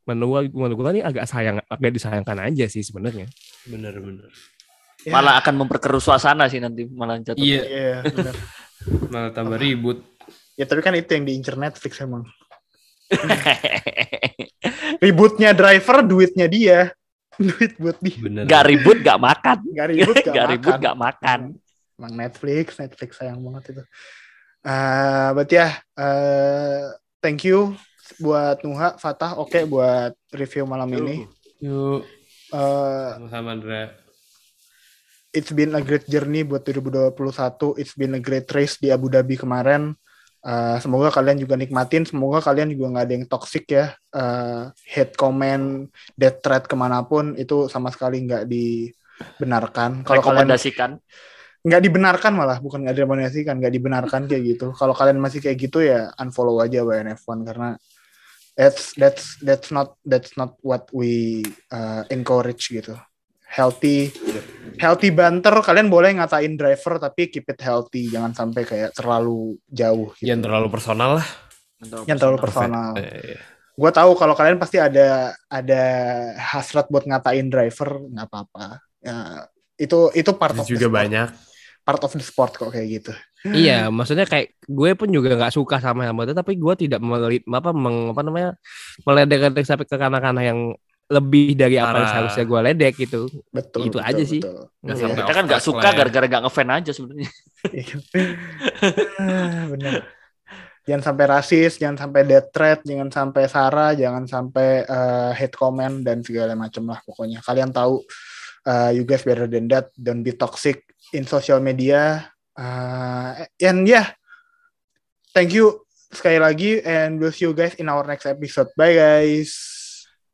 menurut gua, menurut gua ini agak sayang agak disayangkan aja sih sebenarnya. Bener-bener. Ya, Malah akan memperkeruh suasana sih nanti malah jatuh. Iya, Iya, benar. malah tambah ribut. Ya tapi kan itu yang diincer Netflix emang. Ributnya driver, duitnya dia. Duit buat dia. Bener. Gak ribut, gak makan. Gak ribut, gak, Gak ribut, makan. gak makan. Emang Netflix, Netflix sayang banget itu. Eh, berarti ya, eh, thank you buat Nuha, Fatah, oke buat review malam ini. Yuk, Eh, sama-sama Andra. it's been a great journey buat 2021. It's been a great race di Abu Dhabi kemarin. Uh, semoga kalian juga nikmatin. Semoga kalian juga nggak ada yang toxic ya. Uh, hate comment, death threat ke mana pun itu sama sekali nggak dibenarkan. Kalau kalian Rekomendasikan. nggak dibenarkan malah bukan nggak direkomendasikan, nggak dibenarkan kayak gitu. Kalau kalian masih kayak gitu ya unfollow aja WNF1 karena that's that's that's not that's not what we uh, encourage gitu. Healthy healthy banter kalian boleh ngatain driver tapi keep it healthy jangan sampai kayak terlalu jauh gitu. Yang terlalu personal lah. Yang terlalu personal. Eh, iya. Gue tahu kalau kalian pasti ada ada hasrat buat ngatain driver nggak apa-apa. Ya, itu itu part of the juga sport. banyak. part of the sport kok kayak gitu. iya, maksudnya kayak gue pun juga nggak suka sama Hamilton, tapi gue tidak melit apa meng, apa namanya meledek-ledek sampai ke kanan-kanan yang lebih dari apa yang seharusnya gue ledek gitu. Betul. Itu betul, aja sih. betul. Nggak Iya. sampai Kita kan gak off-track suka ya. gara-gara gak ngefan aja sebenarnya. Ah, Bener. Jangan sampai rasis, jangan sampai death threat, jangan sampai sara, jangan sampai eh, hate comment dan segala macam lah pokoknya. Kalian tahu eh, you guys better than that, don't be toxic in social media. Uh, and yeah, thank you sekali lagi and we'll see you guys in our next episode. Bye guys.